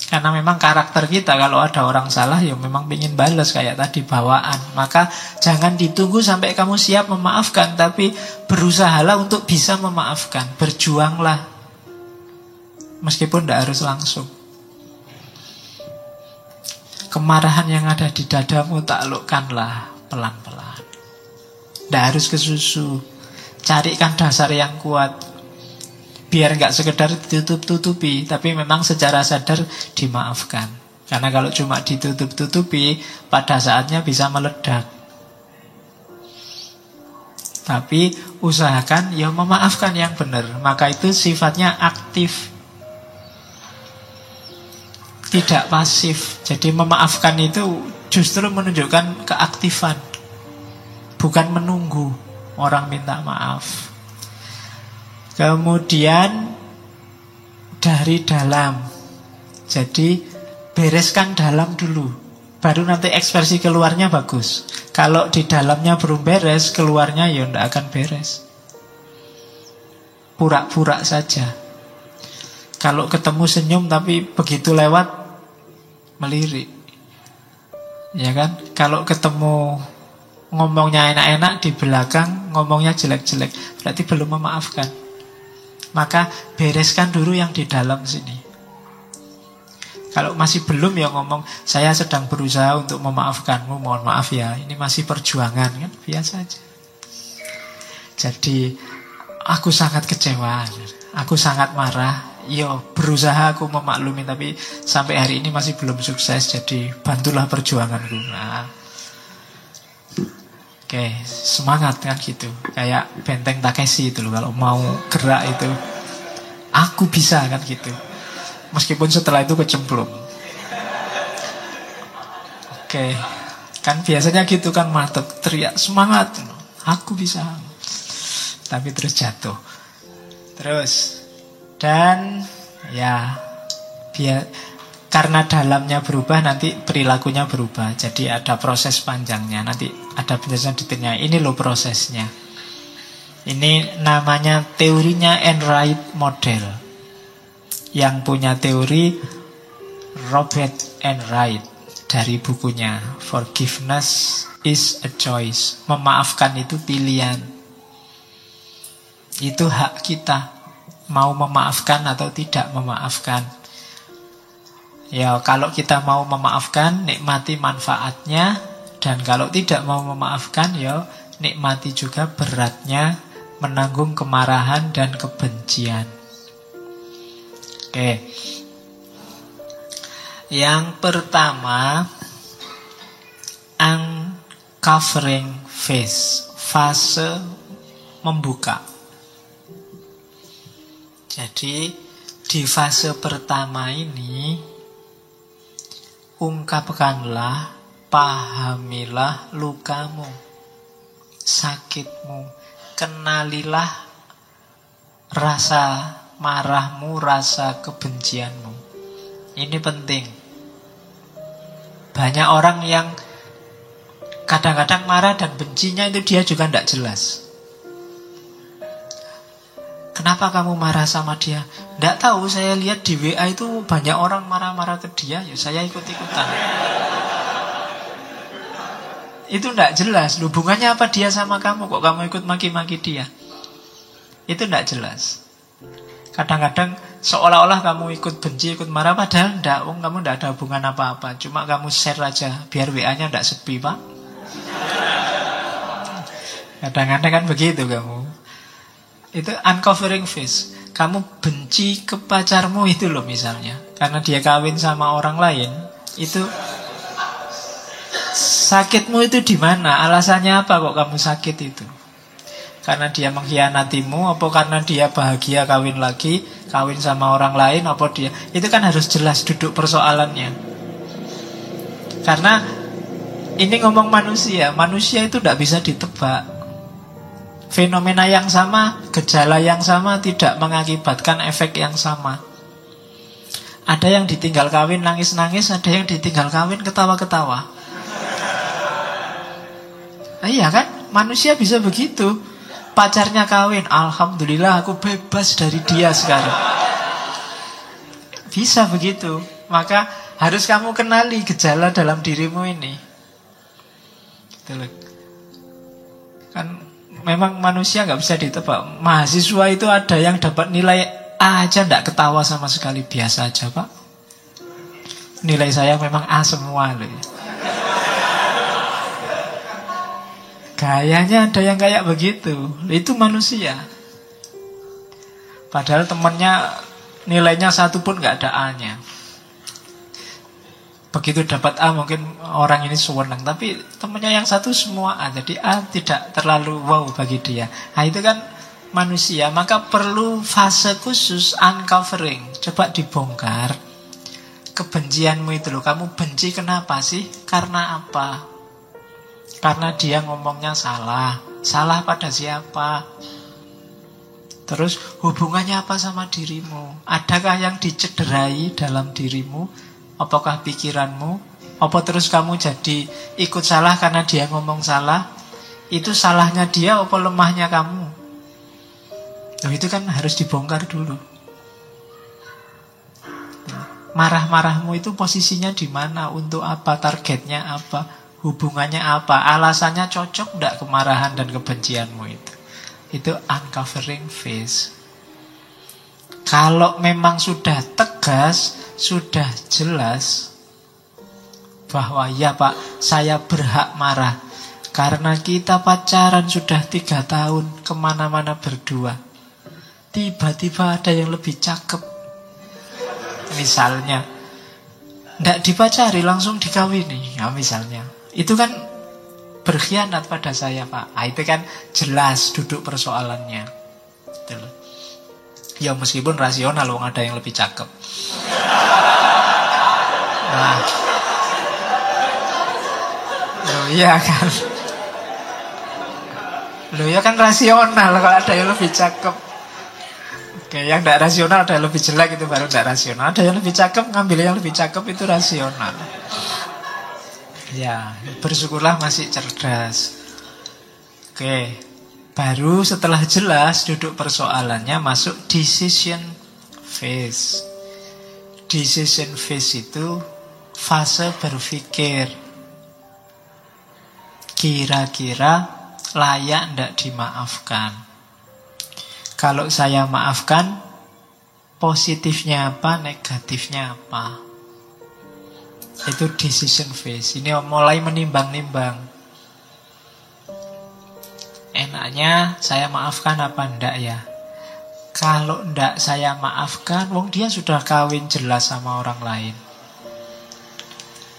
Karena memang karakter kita Kalau ada orang salah ya memang ingin balas Kayak tadi bawaan. Maka jangan ditunggu sampai kamu siap memaafkan Tapi berusahalah untuk bisa memaafkan. Berjuanglah. Meskipun tidak harus langsung Kemarahan yang ada di dadamu taklukkanlah pelan-pelan. Tidak harus ke susu. Carikan dasar yang kuat. Biar nggak sekedar ditutup-tutupi, tapi memang secara sadar dimaafkan. Karena kalau cuma ditutup-tutupi, pada saatnya bisa meledak. Tapi usahakan ya memaafkan yang benar. Maka itu sifatnya aktif tidak pasif. Jadi memaafkan itu justru menunjukkan keaktifan. Bukan menunggu orang minta maaf. Kemudian dari dalam. Jadi bereskan dalam dulu. Baru nanti ekspresi keluarnya bagus. Kalau di dalamnya belum beres, keluarnya ya tidak akan beres. Pura-pura saja. Kalau ketemu senyum tapi begitu lewat melirik. Ya kan? Kalau ketemu ngomongnya enak-enak di belakang ngomongnya jelek-jelek, berarti belum memaafkan. Maka bereskan dulu yang di dalam sini. Kalau masih belum ya ngomong, saya sedang berusaha untuk memaafkanmu, mohon maaf ya, ini masih perjuangan kan, biasa aja. Jadi aku sangat kecewa, aku sangat marah, Yo berusaha aku memaklumi tapi sampai hari ini masih belum sukses jadi bantulah perjuanganku. Nah. Oke, semangat kan gitu. Kayak benteng Takeshi itu loh kalau mau gerak itu. Aku bisa kan gitu. Meskipun setelah itu kecemplung. Oke. Kan biasanya gitu kan mantep teriak semangat. Aku bisa. Tapi terus jatuh. Terus dan ya biar karena dalamnya berubah nanti perilakunya berubah. Jadi ada proses panjangnya. Nanti ada penjelasan detailnya. Ini loh prosesnya. Ini namanya teorinya Enright Model. Yang punya teori Robert Enright dari bukunya Forgiveness is a choice. Memaafkan itu pilihan. Itu hak kita. Mau memaafkan atau tidak memaafkan. Ya, kalau kita mau memaafkan, nikmati manfaatnya. Dan kalau tidak mau memaafkan, ya nikmati juga beratnya menanggung kemarahan dan kebencian. Oke. Yang pertama uncovering phase, fase membuka. Jadi di fase pertama ini ungkapkanlah, pahamilah lukamu, sakitmu, kenalilah rasa marahmu, rasa kebencianmu. Ini penting. Banyak orang yang kadang-kadang marah dan bencinya itu dia juga tidak jelas. Kenapa kamu marah sama dia? Tidak tahu, saya lihat di WA itu banyak orang marah-marah ke dia, ya saya ikut-ikutan. Itu tidak jelas, hubungannya apa dia sama kamu, kok kamu ikut maki-maki dia? Itu tidak jelas. Kadang-kadang seolah-olah kamu ikut benci, ikut marah, padahal enggak, oh, kamu enggak ada hubungan apa-apa. Cuma kamu share aja, biar WA-nya enggak sepi, Pak. Kadang-kadang kan begitu kamu. Itu uncovering face. Kamu benci ke pacarmu itu loh misalnya. Karena dia kawin sama orang lain. Itu sakitmu itu di mana? Alasannya apa kok kamu sakit itu? Karena dia mengkhianatimu Apa karena dia bahagia kawin lagi Kawin sama orang lain Apa dia Itu kan harus jelas duduk persoalannya Karena Ini ngomong manusia Manusia itu tidak bisa ditebak Fenomena yang sama Gejala yang sama Tidak mengakibatkan efek yang sama Ada yang ditinggal kawin nangis-nangis Ada yang ditinggal kawin ketawa-ketawa Iya kan Manusia bisa begitu Pacarnya kawin, alhamdulillah aku bebas dari dia sekarang. Bisa begitu. Maka harus kamu kenali gejala dalam dirimu ini. Gitu kan memang manusia nggak bisa ditebak. Mahasiswa itu ada yang dapat nilai A aja nggak ketawa sama sekali biasa aja pak. Nilai saya memang A semua loh. Gayanya ada yang kayak begitu. Itu manusia. Padahal temannya nilainya satu pun nggak ada A-nya. Begitu dapat A mungkin orang ini sewenang. Tapi temannya yang satu semua A. Jadi A tidak terlalu wow bagi dia. Nah itu kan manusia. Maka perlu fase khusus uncovering. Coba dibongkar. Kebencianmu itu loh. Kamu benci kenapa sih? Karena apa? Karena dia ngomongnya salah. Salah pada siapa? Terus hubungannya apa sama dirimu? Adakah yang dicederai dalam dirimu? Apakah pikiranmu? Apa terus kamu jadi ikut salah karena dia ngomong salah? Itu salahnya dia apa lemahnya kamu? Nah, itu kan harus dibongkar dulu. Marah-marahmu itu posisinya di mana? Untuk apa? Targetnya apa? Hubungannya apa? Alasannya cocok tidak kemarahan dan kebencianmu itu? Itu uncovering face. Kalau memang sudah tegas, sudah jelas bahwa ya pak, saya berhak marah. Karena kita pacaran sudah tiga tahun, ke mana-mana berdua. Tiba-tiba ada yang lebih cakep. Misalnya, tidak dipacari, langsung dikawini. Ya, misalnya, itu kan berkhianat pada saya Pak. Nah, itu kan jelas duduk persoalannya. Gitu Ya meskipun rasional loh ada yang lebih cakep. Nah, Iya kan? Loh ya kan rasional kalau ada yang lebih cakep. Oke, yang tidak rasional ada yang lebih jelek itu baru tidak rasional. Ada yang lebih cakep, ngambil yang lebih cakep itu rasional. Ya, bersyukurlah masih cerdas. Oke, baru setelah jelas duduk persoalannya masuk decision phase. Decision phase itu fase berpikir. Kira-kira layak tidak dimaafkan. Kalau saya maafkan, positifnya apa, negatifnya apa. Itu decision phase. Ini mulai menimbang-nimbang. Enaknya saya maafkan apa ndak ya? Kalau ndak saya maafkan, wong dia sudah kawin jelas sama orang lain.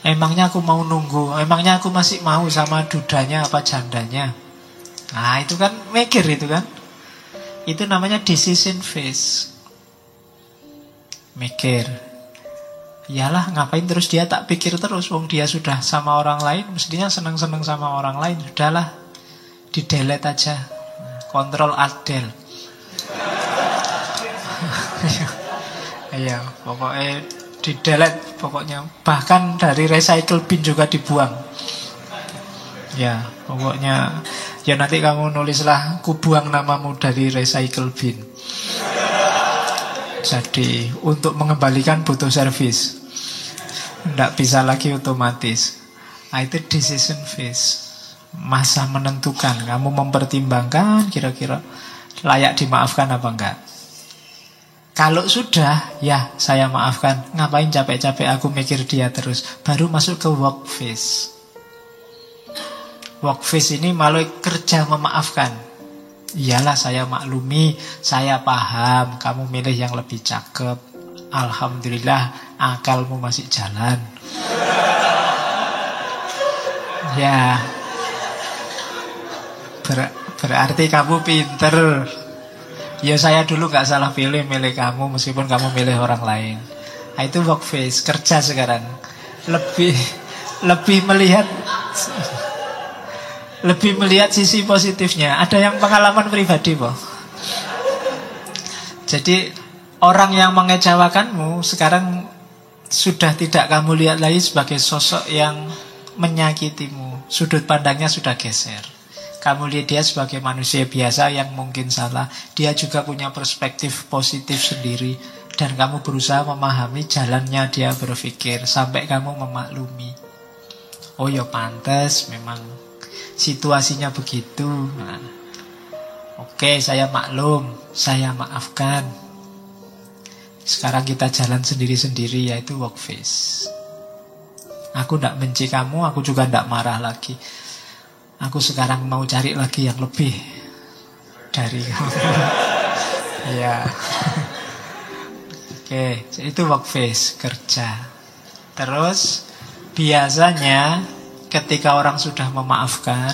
Emangnya aku mau nunggu? Emangnya aku masih mau sama dudanya apa jandanya? Nah itu kan mikir itu kan. Itu namanya decision phase. Mikir. Iyalah ngapain terus dia tak pikir terus Wong dia sudah sama orang lain Mestinya seneng-seneng sama orang lain Sudahlah Di delete aja Kontrol alt del Iya pokoknya di delete pokoknya Bahkan dari recycle bin juga dibuang Ya pokoknya Ya nanti kamu nulislah Ku buang namamu dari recycle bin jadi untuk mengembalikan butuh servis. Tidak bisa lagi otomatis. Nah, itu decision phase. Masa menentukan. Kamu mempertimbangkan kira-kira layak dimaafkan apa enggak. Kalau sudah, ya saya maafkan. Ngapain capek-capek aku mikir dia terus. Baru masuk ke work phase. Work phase ini malah kerja memaafkan. Iyalah saya maklumi, saya paham kamu milih yang lebih cakep. Alhamdulillah akalmu masih jalan. ya. Ber berarti kamu pinter. Ya saya dulu gak salah pilih milih kamu meskipun kamu milih orang lain. Nah, itu work face, kerja sekarang. Lebih lebih melihat lebih melihat sisi positifnya. Ada yang pengalaman pribadi, Boh. Jadi orang yang mengecewakanmu sekarang sudah tidak kamu lihat lagi sebagai sosok yang menyakitimu. Sudut pandangnya sudah geser. Kamu lihat dia sebagai manusia biasa yang mungkin salah. Dia juga punya perspektif positif sendiri. Dan kamu berusaha memahami jalannya dia berpikir. Sampai kamu memaklumi. Oh ya pantas memang situasinya begitu. Nah, Oke, saya maklum, saya maafkan. Sekarang kita jalan sendiri-sendiri yaitu work face. Aku tidak benci kamu, aku juga tidak marah lagi. Aku sekarang mau cari lagi yang lebih dari kamu. ya. Oke, itu work face, kerja. Terus biasanya ketika orang sudah memaafkan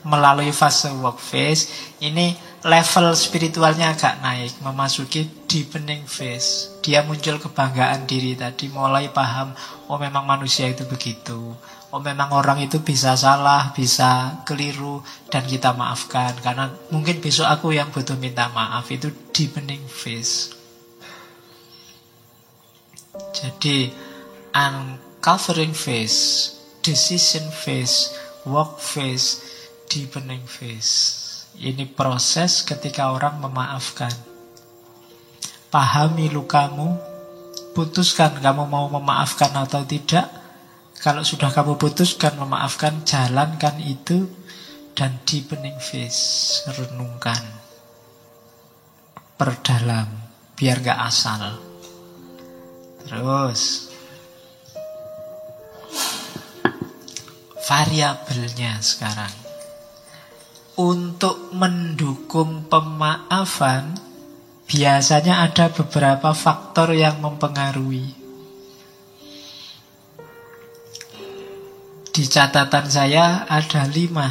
melalui fase work phase ini level spiritualnya agak naik memasuki deepening phase dia muncul kebanggaan diri tadi mulai paham oh memang manusia itu begitu oh memang orang itu bisa salah bisa keliru dan kita maafkan karena mungkin besok aku yang butuh minta maaf itu deepening phase jadi uncovering phase decision phase, work phase, deepening phase. Ini proses ketika orang memaafkan. Pahami lukamu, putuskan kamu mau memaafkan atau tidak. Kalau sudah kamu putuskan memaafkan, jalankan itu dan deepening phase, renungkan. Perdalam, biar gak asal. Terus, variabelnya sekarang. Untuk mendukung pemaafan, biasanya ada beberapa faktor yang mempengaruhi. Di catatan saya ada lima.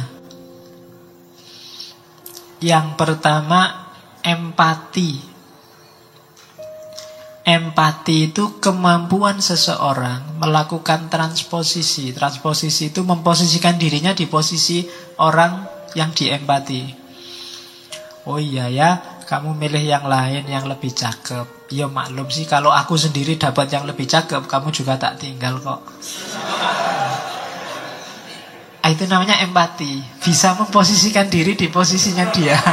Yang pertama, empati. Empati itu kemampuan seseorang melakukan transposisi. Transposisi itu memposisikan dirinya di posisi orang yang diempati. Oh iya ya, kamu milih yang lain yang lebih cakep. Ya maklum sih kalau aku sendiri dapat yang lebih cakep, kamu juga tak tinggal kok. Ah, itu namanya empati. Bisa memposisikan diri di posisinya dia.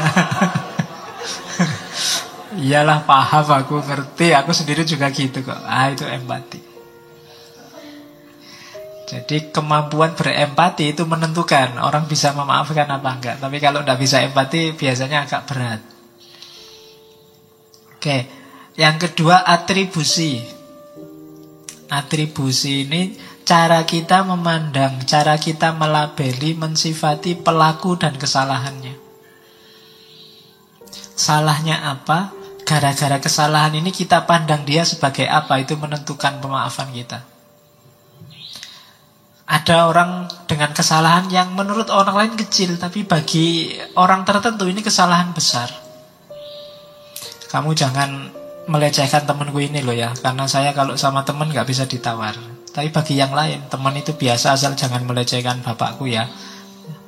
Iyalah paham aku ngerti. Aku sendiri juga gitu kok. Ah itu empati. Jadi kemampuan berempati itu menentukan Orang bisa memaafkan apa enggak. Tapi kalau tidak bisa empati biasanya agak berat. Oke Yang kedua atribusi. Atribusi ini cara kita memandang Cara kita melabeli, mensifati pelaku dan kesalahannya Salahnya apa? gara-gara kesalahan ini kita pandang dia sebagai apa itu menentukan pemaafan kita. Ada orang dengan kesalahan yang menurut orang lain kecil tapi bagi orang tertentu ini kesalahan besar. Kamu jangan melecehkan temanku ini loh ya karena saya kalau sama teman nggak bisa ditawar. Tapi bagi yang lain teman itu biasa asal jangan melecehkan bapakku ya.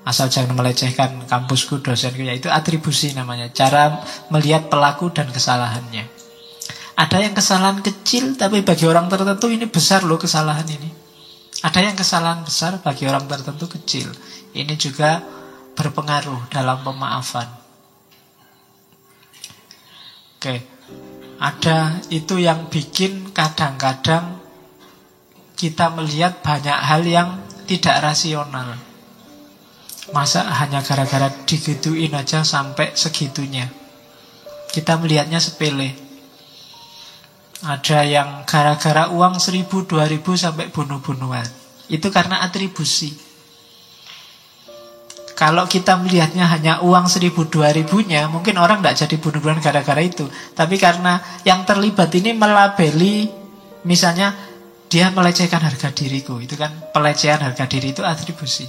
Asal jangan melecehkan kampusku, dosenku, ya itu atribusi namanya. Cara melihat pelaku dan kesalahannya. Ada yang kesalahan kecil, tapi bagi orang tertentu ini besar loh kesalahan ini. Ada yang kesalahan besar, bagi orang tertentu kecil. Ini juga berpengaruh dalam pemaafan. Oke, ada itu yang bikin kadang-kadang kita melihat banyak hal yang tidak rasional. Masa hanya gara-gara digituin aja sampai segitunya? Kita melihatnya sepele. Ada yang gara-gara uang seribu, dua ribu sampai bunuh-bunuhan. Itu karena atribusi. Kalau kita melihatnya hanya uang seribu, dua ribunya Mungkin orang tidak jadi bunuh-bunuhan gara-gara itu. Tapi karena yang terlibat ini melabeli Misalnya dia melecehkan harga diriku Itu kan pelecehan harga diri itu atribusi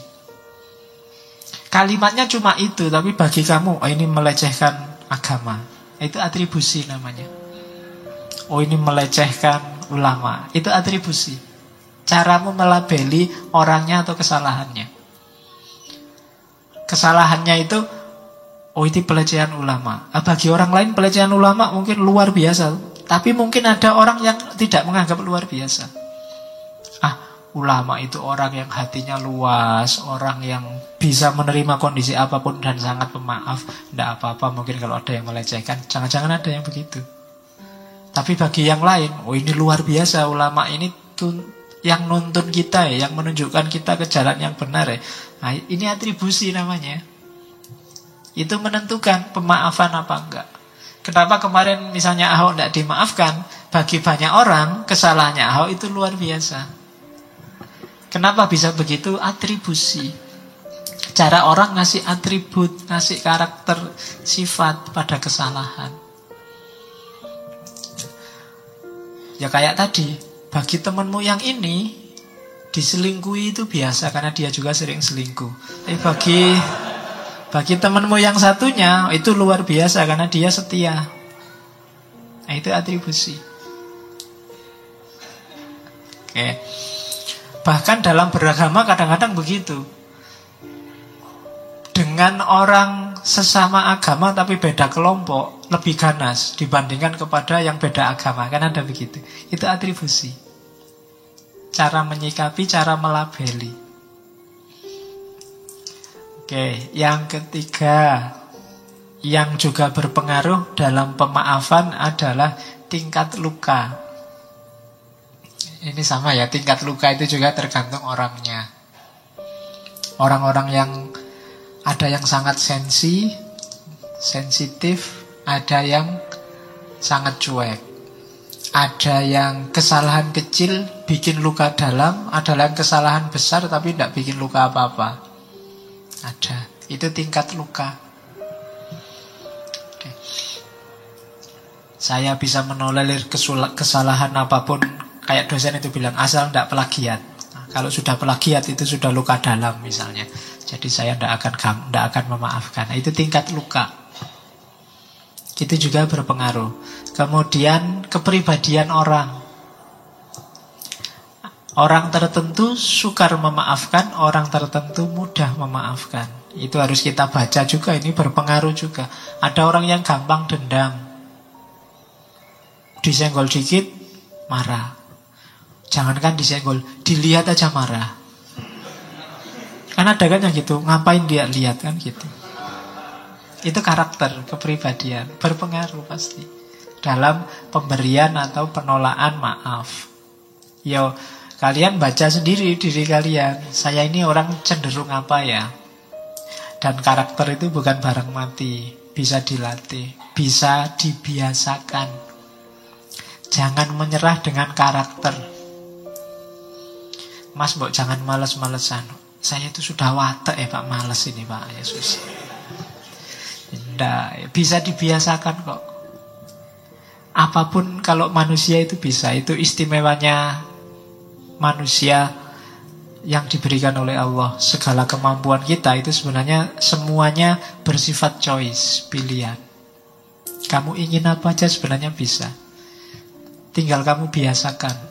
Kalimatnya cuma itu, tapi bagi kamu, oh ini melecehkan agama. Itu atribusi namanya. Oh ini melecehkan ulama. Itu atribusi. Caramu melabeli orangnya atau kesalahannya. Kesalahannya itu, oh ini pelecehan ulama. Ah, bagi orang lain pelecehan ulama mungkin luar biasa. Tapi mungkin ada orang yang tidak menganggap luar biasa. Ulama itu orang yang hatinya luas, orang yang bisa menerima kondisi apa pun dan sangat pemaaf. Tidak apa-apa mungkin kalau ada yang melecehkan. Jangan-jangan ada yang begitu. Tapi bagi yang lain, oh ini luar biasa ulama ini tuh yang nuntun kita ya, yang menunjukkan kita ke jalan yang benar ya. Nah, ini atribusi namanya. Itu menentukan pemaafan apa enggak. Kenapa kemarin misalnya Ahok tidak dimaafkan? Bagi banyak orang, kesalahannya Ahok itu luar biasa. Kenapa bisa begitu? Atribusi. Cara orang ngasih atribut, ngasih karakter, sifat pada kesalahan. Ya kayak tadi, bagi temenmu yang ini diselingkuhi itu biasa karena dia juga sering selingkuh. Tapi bagi bagi temenmu yang satunya itu luar biasa karena dia setia. Nah, itu atribusi. Oke. Bahkan dalam beragama kadang-kadang begitu. Dengan orang sesama agama tapi beda kelompok lebih ganas dibandingkan kepada yang beda agama. Kan ada begitu? Itu atribusi. Cara menyikapi cara melabeli. Oke yang ketiga yang juga berpengaruh dalam pemaafan adalah tingkat luka ini sama ya tingkat luka itu juga tergantung orangnya orang-orang yang ada yang sangat sensi, sensitif, ada yang sangat cuek. Ada yang kesalahan kecil bikin luka dalam, ada yang kesalahan besar tapi tidak bikin luka apa-apa. Ada. Itu tingkat luka. Saya bisa menolerir kesalahan apa pun kayak dosen itu bilang asal tidak pelagiat. Nah, kalau sudah pelagiat itu sudah luka dalam misalnya. Jadi saya tidak akan tidak akan memaafkan. Nah, itu tingkat luka. Itu juga berpengaruh. Kemudian kepribadian orang. Orang tertentu sukar memaafkan, orang tertentu mudah memaafkan. Itu harus kita baca juga, ini berpengaruh juga. Ada orang yang gampang dendam. Disenggol dikit, marah. Jangankan disenggol, dilihat aja marah. Kan ada kan yang gitu, ngapain dia lihat kan gitu. Itu karakter, kepribadian, berpengaruh pasti dalam pemberian atau penolakan maaf. Yo, kalian baca sendiri diri kalian. Saya ini orang cenderung apa ya? Dan karakter itu bukan barang mati, bisa dilatih, bisa dibiasakan. Jangan menyerah dengan karakter. Mas, mbok jangan males-malesan. Saya itu sudah watek ya Pak, males ini Pak Yesus. Tidak, bisa dibiasakan kok. Apa pun kalau manusia itu bisa, itu istimewanya manusia yang diberikan oleh Allah. Segala kemampuan kita itu sebenarnya semuanya bersifat choice, pilihan. Kamu ingin apa aja sebenarnya bisa. Tinggal kamu biasakan.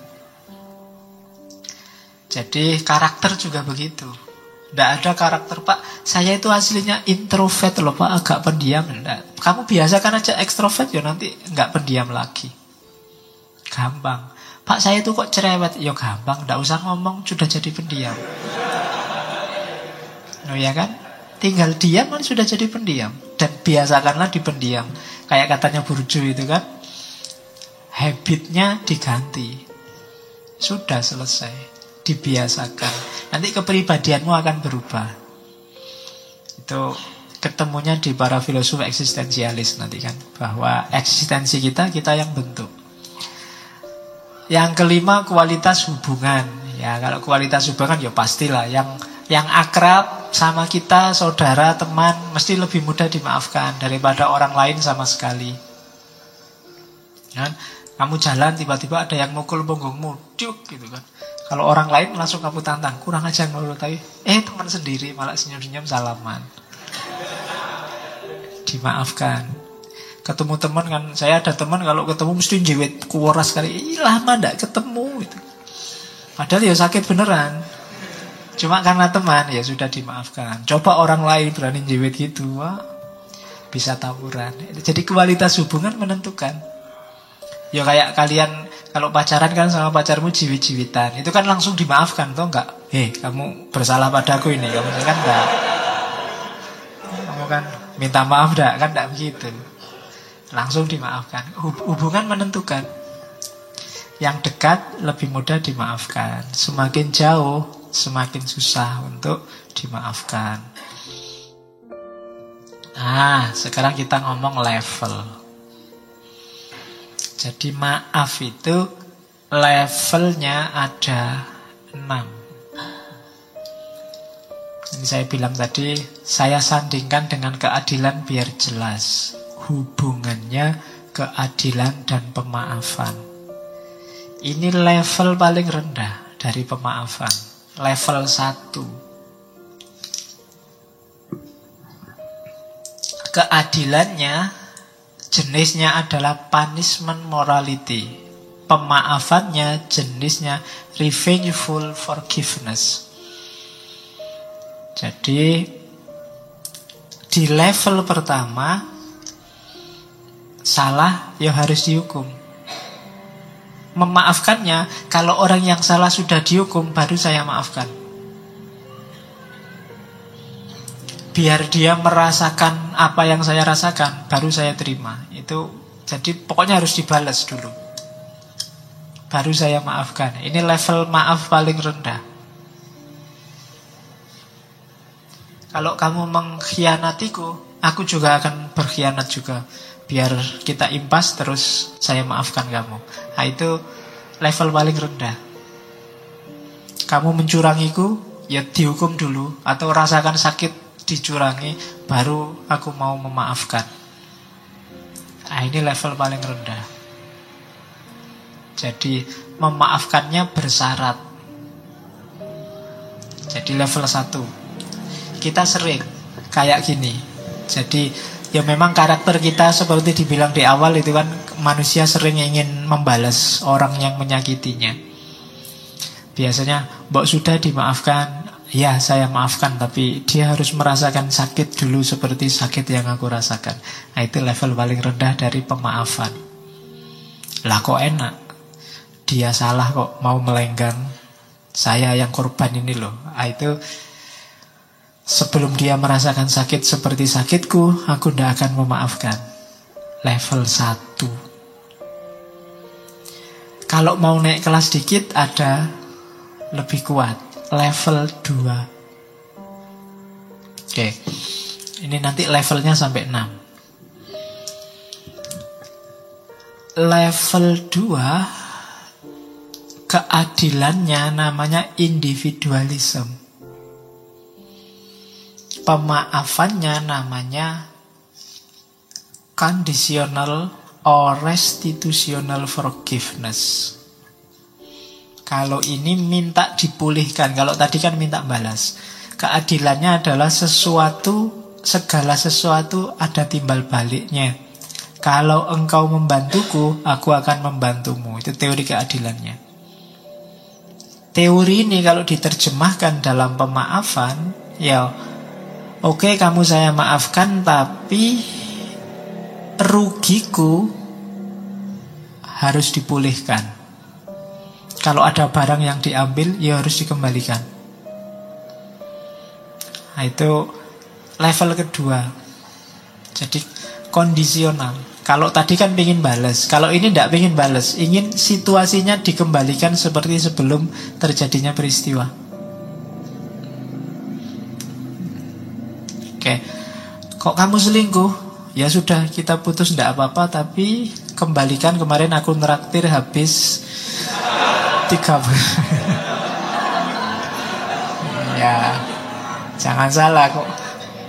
Jadi karakter juga begitu. Tidak ada karakter Pak. Saya itu aslinya introvert loh Pak. Agak pendiam. Enggak. Kamu biasakan aja ekstrovert ya nanti nggak pendiam lagi. Gampang. Pak saya itu kok cerewet. Ya gampang Tidak usah ngomong Sudah jadi pendiam. Oh ya kan? Tinggal diam kan sudah jadi pendiam. Dan biasakanlah di pendiam Kayak katanya Burju itu kan. Habitnya diganti. Sudah selesai dibiasakan. Nanti kepribadianmu akan berubah. Itu ketemunya di para filosof eksistensialis nanti kan. Bahwa eksistensi kita, kita yang bentuk. Yang kelima kualitas hubungan. Ya kalau kualitas hubungan ya pastilah yang yang akrab sama kita, saudara, teman, mesti lebih mudah dimaafkan daripada orang lain sama sekali. Kan? Kamu jalan tiba-tiba ada yang mukul punggungmu, cuk gitu kan. Kalau orang lain langsung kamu tantang, kurang aja ngobrol tapi eh teman sendiri malah senyum-senyum salaman. Dimaafkan. Ketemu teman kan, saya ada teman kalau ketemu mesti jewet kuoras kali. Lama ndak ketemu itu. Padahal ya sakit beneran. Cuma karena teman ya sudah dimaafkan. Coba orang lain berani jewet gitu, wah bisa tawuran. Jadi kualitas hubungan menentukan. Ya kayak kalian kalau pacaran kan sama pacarmu jiwit-jiwitan, itu kan langsung dimaafkan, toh enggak? Hei, kamu bersalah padaku ini, kamu kan enggak. Kamu kan minta maaf enggak? Kan enggak begitu. Langsung dimaafkan. Hubungan menentukan. Yang dekat lebih mudah dimaafkan. Semakin jauh, semakin susah untuk dimaafkan. Nah, sekarang kita ngomong level. Jadi maaf itu levelnya ada enam. Ini saya bilang tadi, saya sandingkan dengan keadilan biar jelas hubungannya keadilan dan pemaafan. Ini level paling rendah dari pemaafan, level satu. Keadilannya jenisnya adalah punishment morality. Pemaafannya jenisnya revengeful forgiveness. Jadi di level pertama salah ya harus dihukum. Memaafkannya kalau orang yang salah sudah dihukum baru saya maafkan. Biar dia merasakan apa yang saya rasakan baru saya terima. Itu jadi pokoknya harus dibalas dulu. Baru saya maafkan. Ini level maaf paling rendah. Kalau kamu mengkhianatiku aku juga akan berkhianat juga. Biar kita impas terus saya maafkan kamu. Nah itu level paling rendah. Kamu mencurangiku ya dihukum dulu. Atau rasakan sakit dicurangi baru aku mau memaafkan. Nah, ini level paling rendah. Jadi memaafkannya bersyarat. Jadi level 1. Kita sering kayak gini. Jadi Ya memang karakter kita seperti dibilang di awal itu kan manusia sering ingin membalas orang yang menyakitinya. Biasanya, mbok sudah dimaafkan, ya saya maafkan, tapi dia harus merasakan sakit dulu seperti sakit yang aku rasakan. Nah itu level paling rendah dari pemaafan. Lah kok enak, dia salah kok mau melenggang, saya yang korban ini loh. Nah, itu Sebelum dia merasakan sakit seperti sakitku, aku tidak akan memaafkan. Level 1. Kalau mau naik kelas dikit, ada lebih kuat. Level 2. Oke. Ini nanti levelnya sampai 6. Level 2 keadilannya namanya individualism pemaafannya namanya conditional or restitutional forgiveness. Kalau ini minta dipulihkan, kalau tadi kan minta balas. Keadilannya adalah sesuatu, segala sesuatu ada timbal baliknya. Kalau engkau membantuku, aku akan membantumu. Itu teori keadilannya. Teori ini kalau diterjemahkan dalam pemaafan, ya Oke kamu saya maafkan tapi rugiku harus dipulihkan. Kalau ada barang yang diambil ya harus dikembalikan. Nah, itu level kedua. Jadi kondisional. Kalau tadi kan ingin balas, kalau ini tidak ingin balas, ingin situasinya dikembalikan seperti sebelum terjadinya peristiwa. Oke. Kok kamu selingkuh? Ya sudah, kita putus tidak apa-apa, tapi kembalikan kemarin aku neraktir habis tiga Ya, jangan salah kok.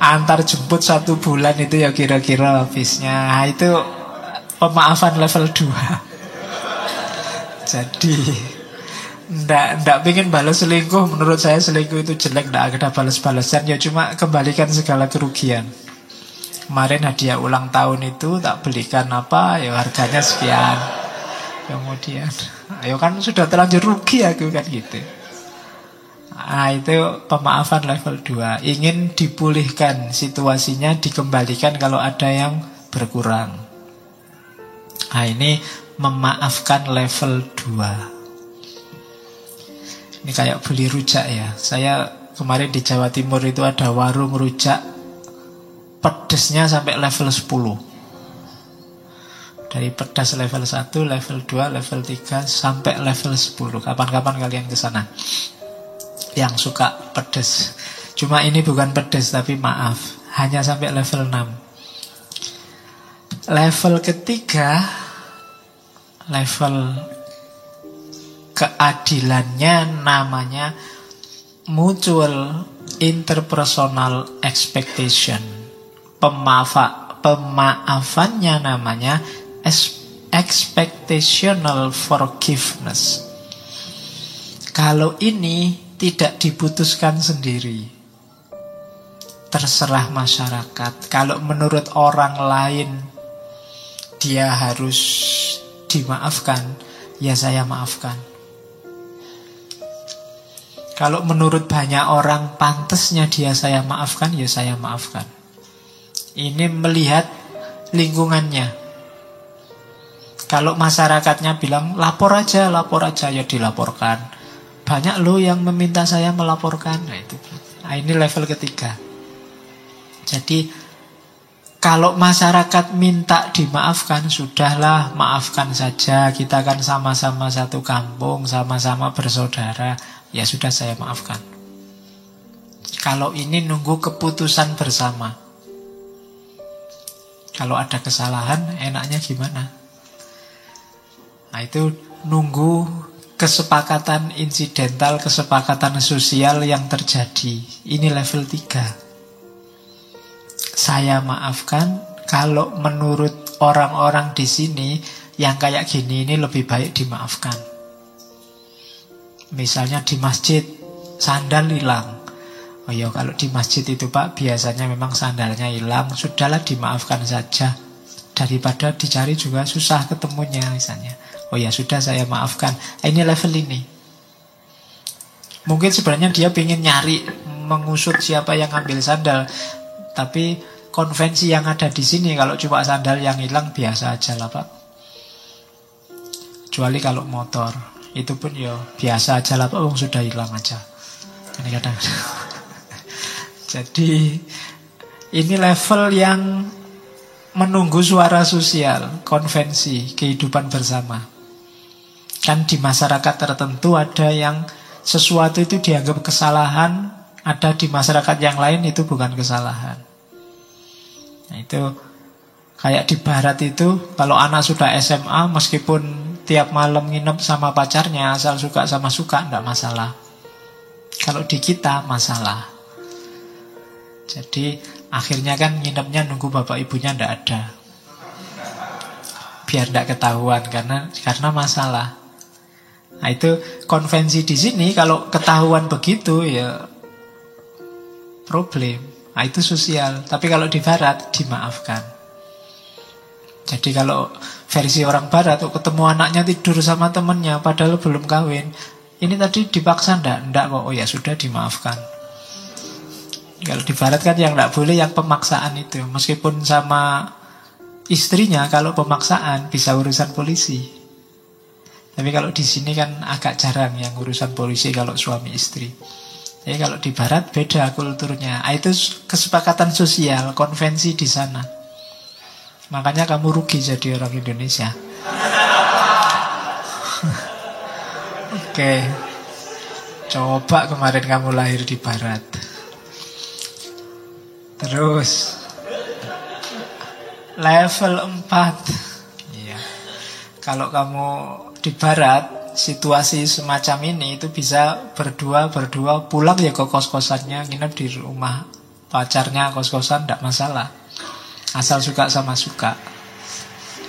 Antar jemput satu bulan itu ya kira-kira habisnya. Nah, itu pemaafan level 2. Jadi Nggak, nggak pengen balas selingkuh Menurut saya selingkuh itu jelek Nggak ada balas-balasan Ya cuma kembalikan segala kerugian Kemarin hadiah ulang tahun itu Tak belikan apa Ya harganya sekian Kemudian Ayo kan sudah terlanjur rugi aku kan gitu Nah itu pemaafan level 2 Ingin dipulihkan situasinya Dikembalikan kalau ada yang berkurang Nah ini memaafkan level 2 ini kayak beli rujak ya. Saya kemarin di Jawa Timur itu ada warung rujak pedesnya sampai level 10. Dari pedas level 1, level 2, level 3 sampai level 10. Kapan-kapan kalian ke sana. Yang suka pedes. Cuma ini bukan pedes tapi maaf, hanya sampai level 6. Level ketiga level keadilannya namanya mutual interpersonal expectation. Pemaafa, pemaafannya namanya expectational forgiveness. Kalau ini tidak diputuskan sendiri. Terserah masyarakat. Kalau menurut orang lain dia harus dimaafkan, ya saya maafkan. Kalau menurut banyak orang pantasnya dia saya maafkan, ya saya maafkan. Ini melihat lingkungannya. Kalau masyarakatnya bilang lapor aja, lapor aja, ya dilaporkan. Banyak loh yang meminta saya melaporkan. Nah itu. Nah, ini level ketiga. Jadi kalau masyarakat minta dimaafkan, sudahlah maafkan saja. Kita kan sama-sama satu kampung, sama-sama bersaudara. Ya sudah saya maafkan. Kalau ini nunggu keputusan bersama. Kalau ada kesalahan, enaknya gimana? Nah itu nunggu kesepakatan insidental, kesepakatan sosial yang terjadi. Ini level 3. Saya maafkan kalau menurut orang-orang di sini yang kayak gini ini lebih baik dimaafkan. Misalnya di masjid sandal hilang. Oh ya kalau di masjid itu Pak biasanya memang sandalnya hilang, sudahlah dimaafkan saja. Daripada dicari juga susah ketemunya misalnya. Oh ya sudah saya maafkan. Ini level ini. Mungkin sebenarnya dia ingin nyari mengusut siapa yang ambil sandal. Tapi konvensi yang ada di sini kalau cuma sandal yang hilang biasa aja lah Pak. Kecuali kalau motor. Itu pun ya biasa aja lah Pak, sudah hilang aja. Ini kadang Jadi ini level yang menunggu suara sosial, konvensi, kehidupan bersama. Kan di masyarakat tertentu ada yang sesuatu itu dianggap kesalahan, ada di masyarakat yang lain itu bukan kesalahan. Nah, itu kayak di barat itu kalau anak sudah SMA meskipun tiap malam nginep sama pacarnya asal suka sama suka enggak masalah. Kalau di kita masalah. Jadi akhirnya kan nginepnya nunggu bapak ibunya ndak ada. Biar ndak ketahuan karena karena masalah. Nah itu konvensi di sini kalau ketahuan begitu ya problem. Nah itu sosial. Tapi kalau di barat dimaafkan. Jadi kalau versi orang barat tuh ketemu anaknya tidur sama temennya padahal belum kawin. Ini tadi dipaksa ndak? Ndak kok. Oh ya sudah dimaafkan. Kalau di barat kan yang tidak boleh yang pemaksaan itu. Meskipun sama istrinya kalau pemaksaan bisa urusan polisi. Tapi kalau di sini kan agak jarang yang urusan polisi kalau suami istri. Tapi kalau di barat beda kulturnya. Ah, itu kesepakatan sosial, konvensi di sana. Makanya kamu rugi jadi orang Indonesia. Oke. Coba kemarin kamu lahir di barat. Terus level 4. Iya. Kalau kamu di barat situasi semacam ini itu bisa berdua berdua pulang ya ke kos-kosannya nginep di rumah pacarnya kos-kosan tidak masalah. Asal suka sama suka.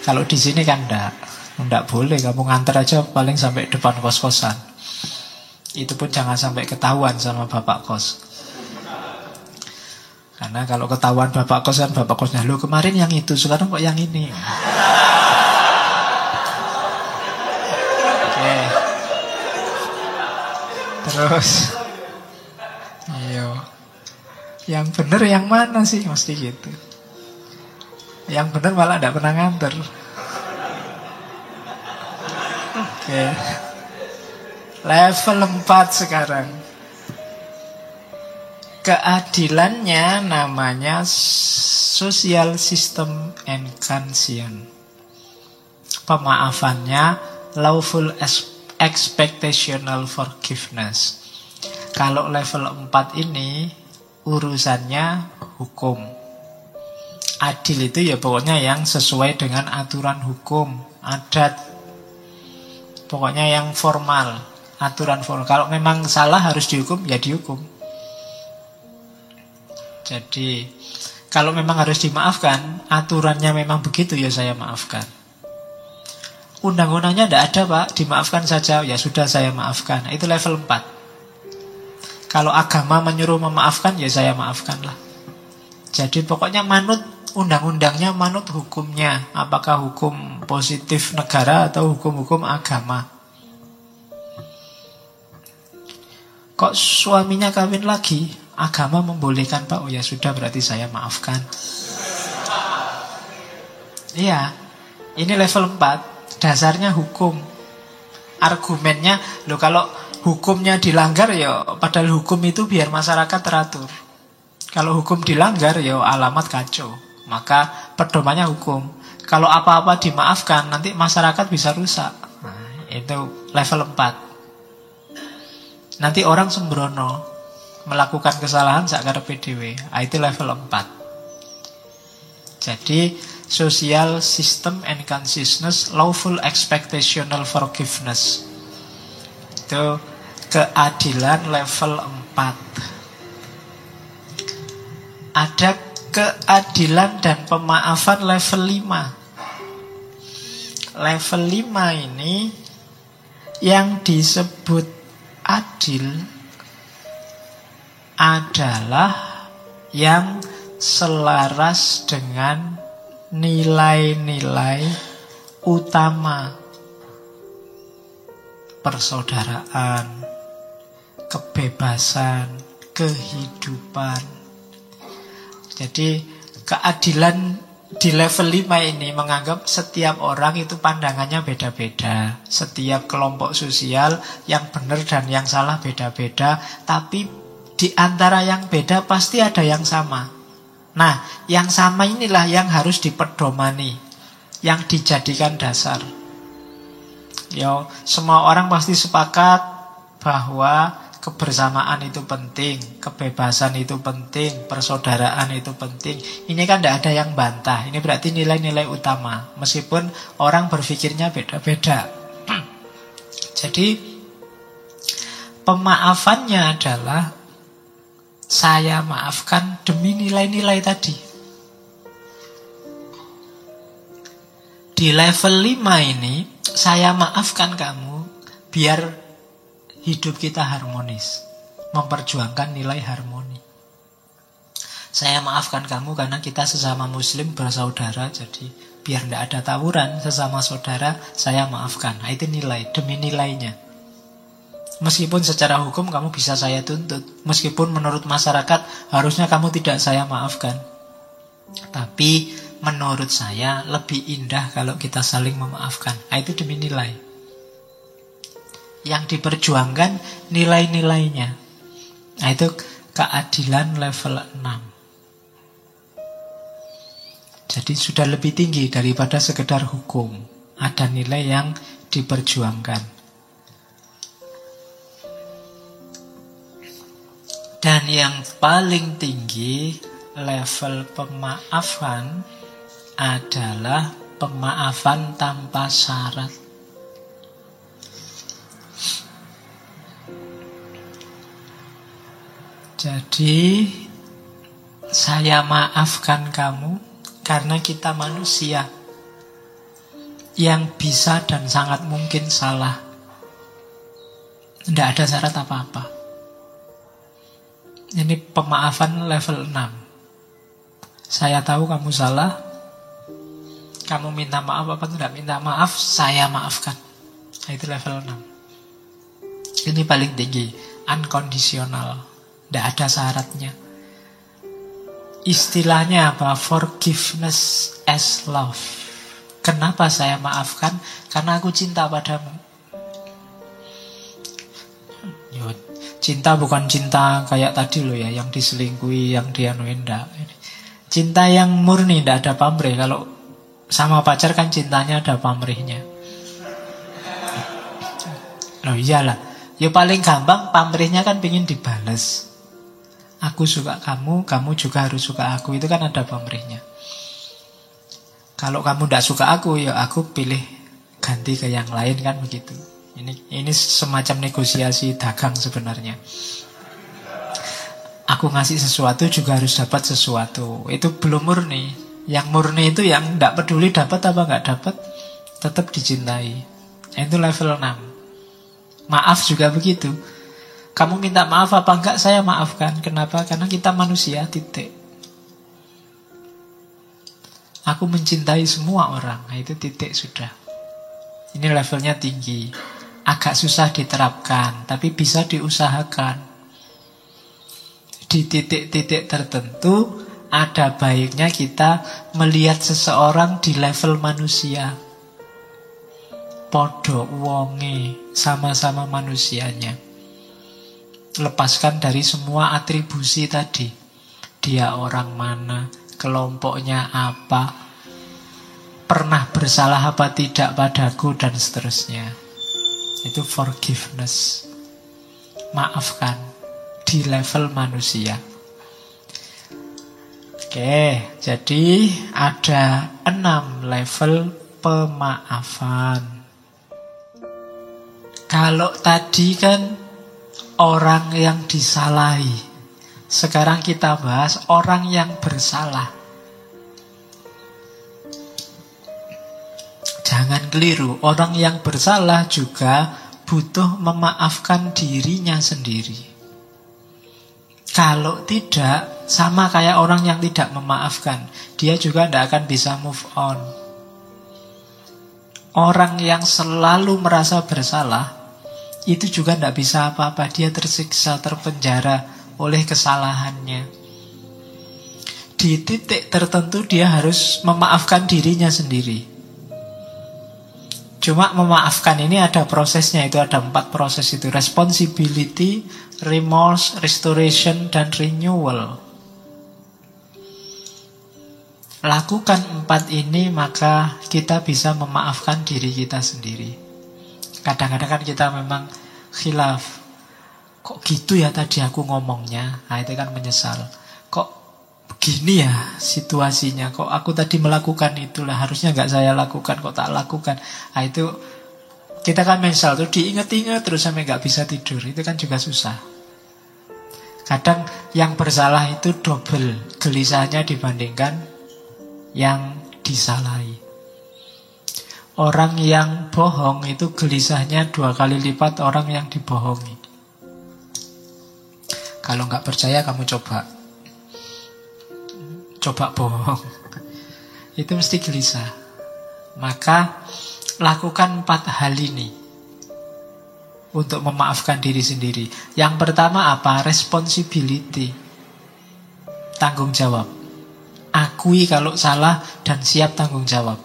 Kalau di sini kan tidak tidak boleh. Kamu nganter aja paling sampai depan kos-kosan. Itu pun jangan sampai ketahuan sama bapak kos. Karena kalau ketahuan bapak kos kan bapak kosnya Lo kemarin yang itu, sekarang kok yang ini Oke Terus. Iya. Yang bener yang mana sih? Mesti gitu. Yang bener malah tidak pernah nganter. Oke. Level 4 sekarang. Keadilannya namanya social system and. Pemaafannya lawful expectational forgiveness. Kalau level 4 ini urusannya hukum. Adil itu ya pokoknya yang sesuai dengan aturan hukum, adat. Pokoknya yang formal, aturan formal. Kalau memang salah harus dihukum, ya dihukum. Jadi kalau memang harus dimaafkan, aturannya memang begitu ya saya maafkan. Undang-undangnya tidak ada pak, dimaafkan saja, ya sudah saya maafkan. Itu level 4. Kalau agama menyuruh memaafkan, ya saya maafkanlah. Jadi pokoknya manut undang-undangnya, manut hukumnya. Apakah hukum positif negara atau hukum-hukum agama. Kok suaminya kawin lagi? Agama membolehkan Pak, oh ya sudah berarti saya maafkan. Iya, ini level 4, dasarnya hukum. Argumennya, lo kalau hukumnya dilanggar ya padahal hukum itu biar masyarakat teratur. Kalau hukum dilanggar ya alamat kacau. Maka pedomannya hukum. Kalau apa-apa dimaafkan nanti masyarakat bisa rusak. Nah, itu level 4. Nanti orang sembrono melakukan kesalahan sakar PDW. Ah, itu level 4. Jadi social system and consciousness lawful expectational forgiveness. Itu keadilan level 4. Ada keadilan dan pemaafan level 5. Level 5 ini yang disebut adil adalah yang selaras dengan nilai-nilai utama persaudaraan, kebebasan, kehidupan. Jadi keadilan di level 5 ini menganggap setiap orang itu pandangannya beda-beda. Setiap kelompok sosial yang benar dan yang salah beda-beda. Tapi di antara yang beda pasti ada yang sama. Nah, yang sama inilah yang harus diperdomani. Yang dijadikan dasar. Yo, semua orang pasti sepakat bahwa kebersamaan itu penting, kebebasan itu penting, persaudaraan itu penting. Ini kan tidak ada yang bantah. Ini berarti nilai-nilai utama. Meskipun orang berpikirnya beda-beda. Jadi pemaafannya adalah saya maafkan demi nilai-nilai tadi. Di level 5 ini saya maafkan kamu biar hidup kita harmonis. Memperjuangkan nilai harmoni. Saya maafkan kamu karena kita sesama muslim bersaudara jadi biar tidak ada tawuran sesama saudara saya maafkan. Nah, itu nilai demi nilainya. Meskipun secara hukum kamu bisa saya tuntut, meskipun menurut masyarakat harusnya kamu tidak saya maafkan. Tapi menurut saya lebih indah kalau kita saling memaafkan. Nah, itu demi nilai. Yang diperjuangkan nilai-nilainya. Nah, itu keadilan level 6. Jadi sudah lebih tinggi daripada sekedar hukum. Ada nilai yang diperjuangkan. Dan yang paling tinggi level pemaafan adalah pemaafan tanpa syarat. Jadi saya maafkan kamu karena kita manusia yang bisa dan sangat mungkin salah. Tidak ada syarat apa-apa. Ini pemaafan level 6. Saya tahu kamu salah, kamu minta maaf apa tidak minta maaf, saya maafkan. Nah, itu level 6. Ini paling tinggi, unconditional. Tidak ada syaratnya. Istilahnya apa? Forgiveness as love. Kenapa saya maafkan? Karena aku cinta padamu. Cinta bukan cinta kayak tadi loh ya, yang diselingkuhi, yang dianuin enggak. Cinta yang murni, tidak ada pamrih. Kalau sama pacar kan cintanya ada pamrihnya. Oh iyalah. Ya paling gampang pamrihnya kan pengen dibales. Aku suka kamu, kamu juga harus suka aku. Itu kan ada pamrihnya. Kalau kamu tidak suka aku, ya aku pilih ganti ke yang lain kan begitu. Ini ini semacam negosiasi dagang sebenarnya. Aku ngasih sesuatu juga harus dapat sesuatu. Itu belum murni. Yang murni itu yang tidak peduli dapat apa nggak dapat, tetap dicintai. Itu level 6. Maaf juga begitu. Kamu minta maaf apa enggak, saya maafkan. Kenapa? Karena kita manusia, titik. Aku mencintai semua orang. Nah, itu titik sudah. Ini levelnya tinggi. Agak susah diterapkan, tapi bisa diusahakan. Di titik-titik tertentu, ada baiknya kita melihat seseorang di level manusia. Podo wonge sama-sama manusianya. Lepaskan dari semua atribusi tadi. Dia orang mana, kelompoknya apa, pernah bersalah apa tidak padaku dan seterusnya. Itu forgiveness. Maafkan di level manusia. Oke, jadi ada enam level pemaafan. Kalau tadi kan orang yang disalahi. Sekarang kita bahas orang yang bersalah. Jangan keliru, orang yang bersalah juga butuh memaafkan dirinya sendiri. Kalau tidak, sama kayak orang yang tidak memaafkan, dia juga tidak akan bisa move on. Orang yang selalu merasa bersalah, itu juga tidak bisa apa-apa. Dia tersiksa, terpenjara oleh kesalahannya. Di titik tertentu dia harus memaafkan dirinya sendiri. Cuma memaafkan ini ada prosesnya, itu ada empat proses itu. Responsibility, remorse, restoration, dan renewal. Lakukan empat ini maka kita bisa memaafkan diri kita sendiri. Kadang-kadang kan kita memang khilaf. Kok gitu ya tadi aku ngomongnya? Nah itu kan menyesal. Gini ya situasinya. Kok aku tadi melakukan itulah harusnya nggak saya lakukan kok tak lakukan? Nah itu kita kan mensal tuh diinget-inget terus sampai nggak bisa tidur. Itu kan juga susah. Kadang yang bersalah itu double gelisahnya dibandingkan yang disalahi. Orang yang bohong itu gelisahnya dua kali lipat orang yang dibohongi. Kalau nggak percaya kamu coba coba bohong. Itu mesti gelisah. Maka lakukan empat hal ini untuk memaafkan diri sendiri. Yang pertama apa? Responsibility. Tanggung jawab. Akui kalau salah dan siap tanggung jawab.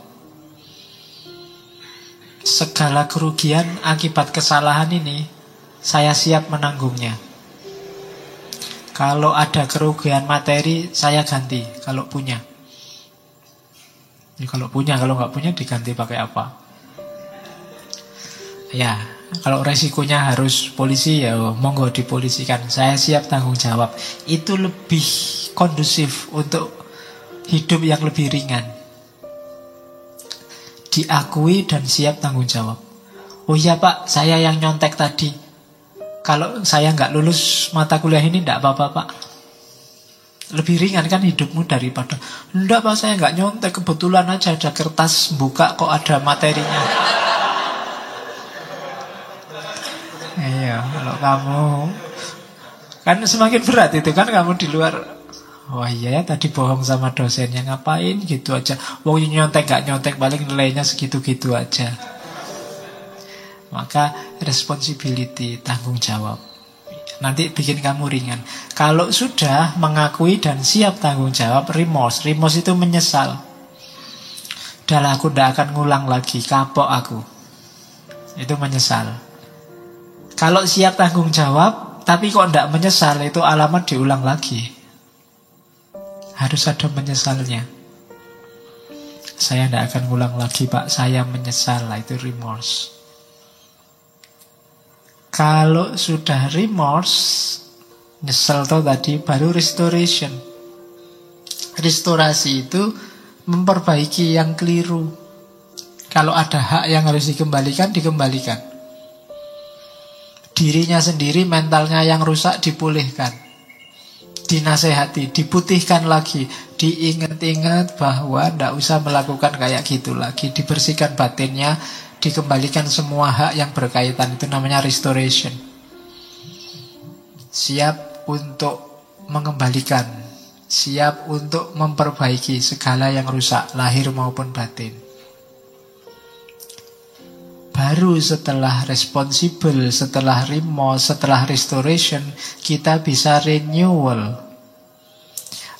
Segala kerugian akibat kesalahan ini saya siap menanggungnya. Kalau ada kerugian materi, saya ganti kalau punya. Ya, kalau punya, kalau nggak punya diganti pakai apa? Ya, kalau resikonya harus polisi ya monggo dipolisikan. Saya siap tanggung jawab. Itu lebih kondusif untuk hidup yang lebih ringan. Diakui dan siap tanggung jawab. Oh iya pak, saya yang nyontek tadi. Kalau saya nggak lulus mata kuliah ini tidak apa-apa pak. Lebih ringan kan hidupmu daripada Enggak pak saya nggak nyontek. Kebetulan aja ada kertas buka kok ada materinya. Iya kalau kamu Kan semakin berat itu kan kamu di luar. Wah iya ya tadi bohong sama dosennya ngapain gitu aja? Wong nyontek gak nyontek paling nilainya segitu-gitu aja maka responsibility, tanggung jawab. Nanti bikin kamu ringan. Kalau sudah mengakui dan siap tanggung jawab, remorse. Remorse itu menyesal. Dalam aku tidak akan ngulang lagi, kapok aku. Itu menyesal. Kalau siap tanggung jawab, tapi kok tidak menyesal, itu alamat diulang lagi. Harus ada menyesalnya. Saya tidak akan ngulang lagi, Pak. Saya menyesal, itu remorse. Kalau sudah remorse, nyesel tau tadi, baru restoration. Restorasi itu memperbaiki yang keliru. Kalau ada hak yang harus dikembalikan, dikembalikan. Dirinya sendiri, mentalnya yang rusak dipulihkan. Dinasehati, diputihkan lagi, diingat-ingat bahwa tidak usah melakukan kayak gitu lagi, dibersihkan batinnya, dikembalikan semua hak yang berkaitan itu namanya restoration. Siap untuk mengembalikan, siap untuk memperbaiki segala yang rusak lahir maupun batin. Baru setelah responsible, setelah remorse, setelah restoration, kita bisa renewal.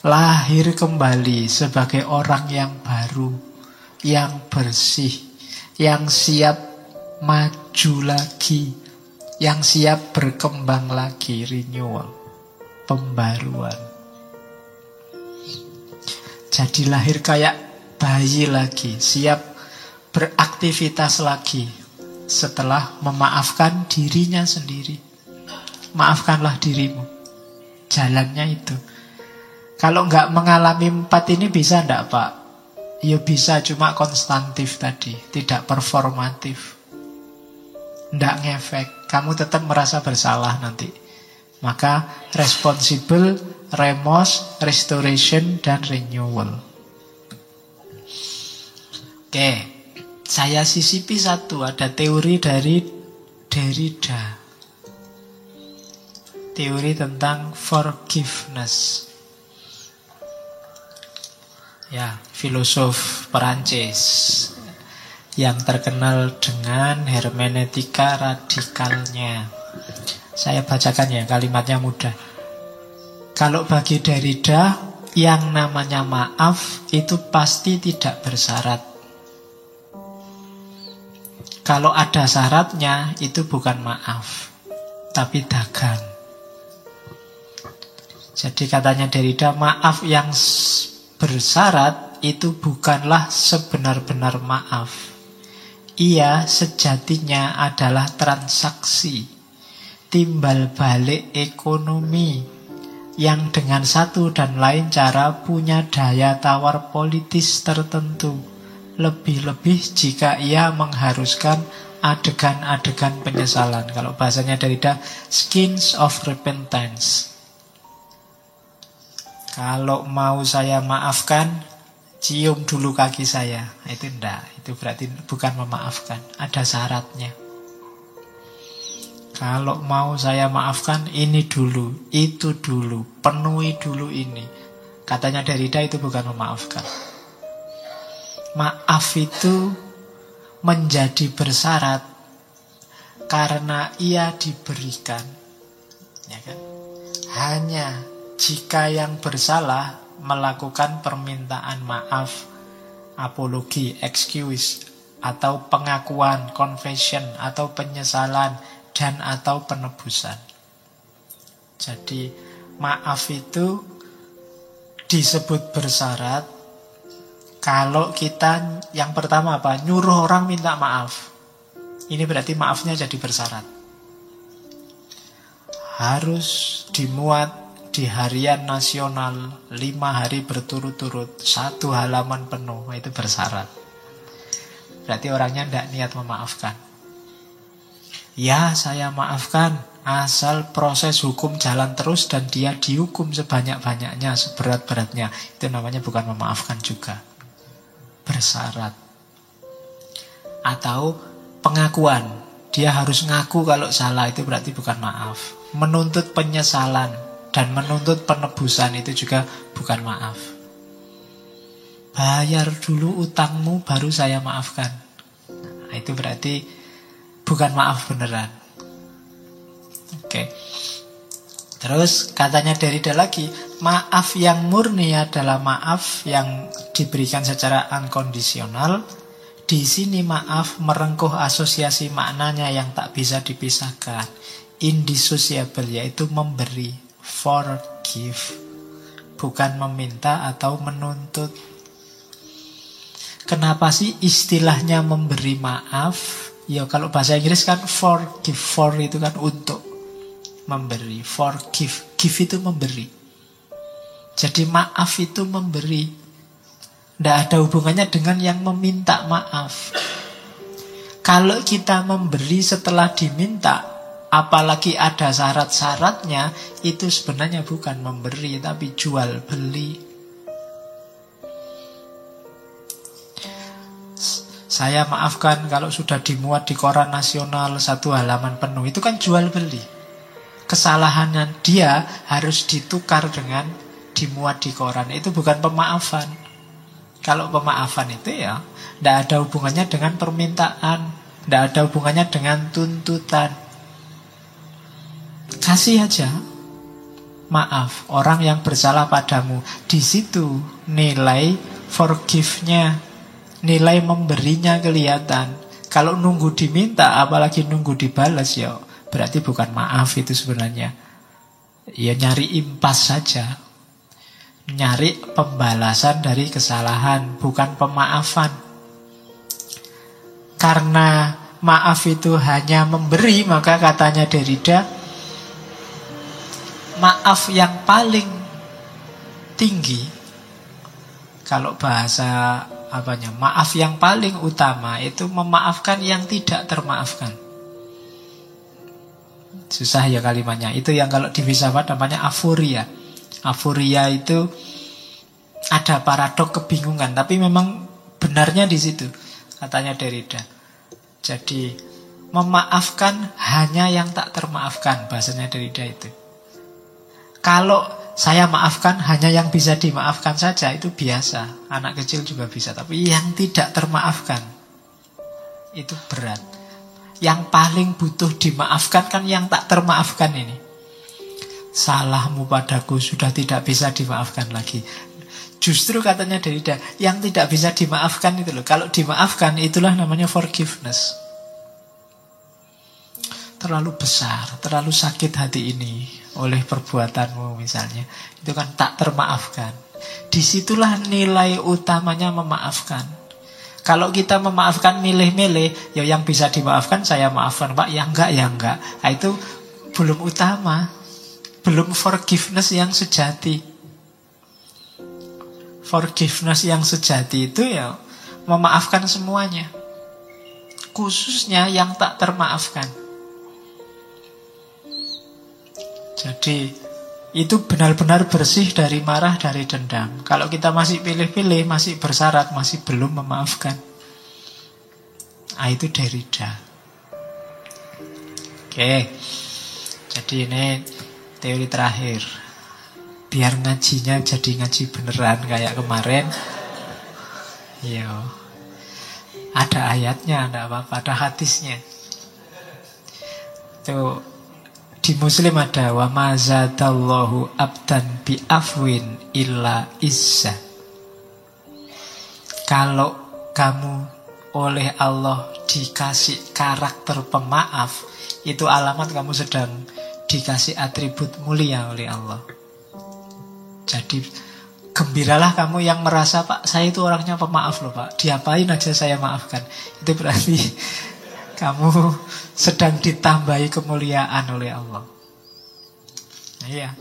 Lahir kembali sebagai orang yang baru, yang bersih, yang siap maju lagi, yang siap berkembang lagi, renewal, pembaruan. Jadi lahir kayak bayi lagi, siap beraktivitas lagi setelah memaafkan dirinya sendiri. Maafkanlah dirimu. Jalannya itu. Kalau nggak mengalami empat ini bisa enggak Pak? Ya bisa cuma konstantif tadi Tidak performatif. Tidak ngefek Kamu tetap merasa bersalah nanti. Maka responsible Remorse, restoration, dan renewal. Oke Saya sisipi satu Ada teori dari Derrida. Teori tentang forgiveness. Ya, filosof Perancis yang terkenal dengan hermeneutika radikalnya. Saya bacakan ya, kalimatnya mudah. Kalau bagi Derrida, yang namanya maaf itu pasti tidak bersyarat. Kalau ada syaratnya, itu bukan maaf, tapi dagang. Jadi katanya Derrida, maaf yang bersyarat itu bukanlah sebenar-benar maaf. Ia sejatinya adalah transaksi, timbal balik ekonomi, yang dengan satu dan lain cara punya daya tawar politis tertentu. Lebih-lebih jika ia mengharuskan adegan-adegan penyesalan. Kalau bahasanya dari dah skins of repentance. Kalau mau saya maafkan, cium dulu kaki saya. Itu enggak, itu berarti bukan memaafkan. Ada syaratnya. Kalau mau saya maafkan ini dulu, itu dulu, penuhi dulu ini. Katanya Derrida itu bukan memaafkan. Maaf itu menjadi bersyarat karena ia diberikan. Ya kan? Hanya jika yang bersalah melakukan permintaan maaf, apologi, excuse, atau pengakuan, confession, atau penyesalan, dan atau penebusan. Jadi maaf itu disebut bersyarat kalau kita yang pertama apa? Nyuruh orang minta maaf. Ini berarti maafnya jadi bersyarat. Harus dimuat di harian nasional lima hari berturut-turut satu halaman penuh itu bersyarat. Berarti orangnya tidak niat memaafkan. Ya saya maafkan Asal proses hukum jalan terus dan dia dihukum sebanyak-banyaknya, seberat-beratnya. Itu namanya bukan memaafkan juga. Bersyarat. Atau pengakuan. Dia harus ngaku kalau salah itu berarti bukan maaf. Menuntut penyesalan dan menuntut penebusan itu juga bukan maaf. Bayar dulu utangmu baru saya maafkan. Nah, itu berarti bukan maaf beneran. Oke. Terus katanya Derrida lagi, maaf yang murni adalah maaf yang diberikan secara unconditional. Di sini maaf merengkuh asosiasi maknanya yang tak bisa dipisahkan. Indissociable yaitu memberi, forgive. Bukan meminta atau menuntut. Kenapa sih istilahnya memberi maaf? Ya kalau bahasa Inggris kan forgive, for itu kan untuk memberi, forgive, give itu memberi. Jadi maaf itu memberi. Tidak ada hubungannya dengan yang meminta maaf. Kalau kita memberi setelah diminta, apalagi ada syarat-syaratnya, itu sebenarnya bukan memberi, tapi jual beli. Saya maafkan kalau sudah dimuat di koran nasional satu halaman penuh. Itu kan jual beli. Kesalahannya dia harus ditukar dengan dimuat di koran. Itu bukan pemaafan. Kalau pemaafan itu ya tidak ada hubungannya dengan permintaan. Tidak ada hubungannya dengan tuntutan. Kasih aja maaf orang yang bersalah padamu. Di situ nilai forgive-nya nilai memberinya kelihatan. Kalau nunggu diminta, apalagi nunggu dibalas ya berarti bukan maaf itu sebenarnya. Ya nyari impas saja. Nyari pembalasan dari kesalahan, bukan pemaafan. Karena maaf itu hanya memberi, maka katanya Derrida, maaf yang paling tinggi, kalau bahasa apanya maaf yang paling utama itu memaafkan yang tidak termaafkan. Susah ya kalimatnya. Itu yang kalau di filsafat namanya afuria. Afuria itu ada paradok kebingungan, tapi memang benarnya di situ katanya Derrida. Jadi memaafkan hanya yang tak termaafkan bahasanya Derrida itu. Kalau saya maafkan hanya yang bisa dimaafkan saja itu biasa. Anak kecil juga bisa, tapi yang tidak termaafkan itu berat. Yang paling butuh dimaafkan kan yang tak termaafkan ini. Salahmu padaku sudah tidak bisa dimaafkan lagi. Justru katanya Derrida, yang tidak bisa dimaafkan itu loh. Kalau dimaafkan itulah namanya forgiveness. Terlalu besar, terlalu sakit hati ini oleh perbuatanmu misalnya. Itu kan tak termaafkan. Di situlah nilai utamanya memaafkan. Kalau kita memaafkan milih-milih, ya yang bisa dimaafkan saya maafkan Pak, yang enggak, ya enggak. Nah, itu belum utama. Belum forgiveness yang sejati. Forgiveness yang sejati itu ya memaafkan semuanya. Khususnya yang tak termaafkan. Jadi itu benar-benar bersih dari marah, dari dendam. Kalau kita masih pilih-pilih, masih bersyarat, masih belum memaafkan. Ah itu derida. Oke. Jadi ini teori terakhir biar ngajinya jadi ngaji beneran kayak kemarin. Iya. Ada ayatnya, ada apa-apa, ada hadisnya. Itu di Muslim ada wa mazadallahu abdan bi afwin illa izza. Kalau kamu oleh Allah dikasih karakter pemaaf, itu alamat kamu sedang dikasih atribut mulia oleh Allah. Jadi gembiralah kamu yang merasa Pak saya itu orangnya pemaaf loh Pak Diapain aja saya maafkan Itu berarti kamu sedang ditambahi kemuliaan oleh Allah. Iya.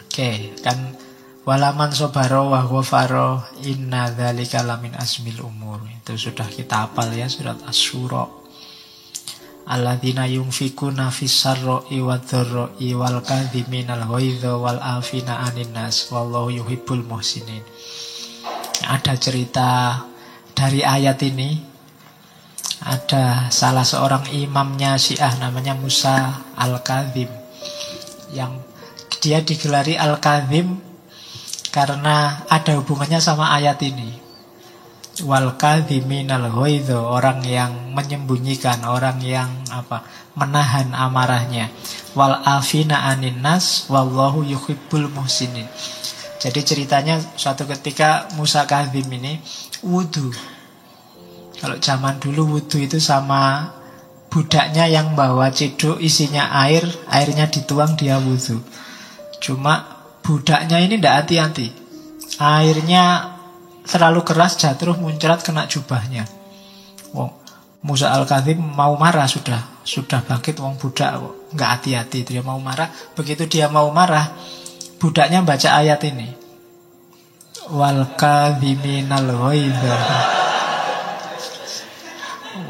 Oke kan Walaman sobaro wa ghafaro inna dzalika lamin asmil umur. Itu sudah kita hafal ya surat Asy-Syura alladzina yunfikuna fis sarra'i wadh-dharra'i wal kadhiminal wal afina 'anin nas. Wallahu yuhibbul muhsinin. Ada cerita dari ayat ini ada salah seorang imamnya Syiah namanya Musa Al-Kadhim yang dia digelari Al-Kadhim karena ada hubungannya sama ayat ini. Wal kadhiminal ghaidho orang yang menyembunyikan orang yang apa menahan amarahnya. Wal afina anin nas wallahu yuhibbul muhsinin. Jadi ceritanya suatu ketika Musa Kadhim ini wudhu kalau zaman dulu wudhu itu sama budaknya yang bawa cedok isinya air airnya dituang dia wudhu cuma budaknya ini tidak hati-hati. Airnya terlalu keras jatuh muncrat kena jubahnya. Wong Musa al Kadhim mau marah sudah sudah bangkit wong budak nggak hati-hati. Dia mau marah begitu dia mau marah budaknya baca ayat ini. Wal kadhiminal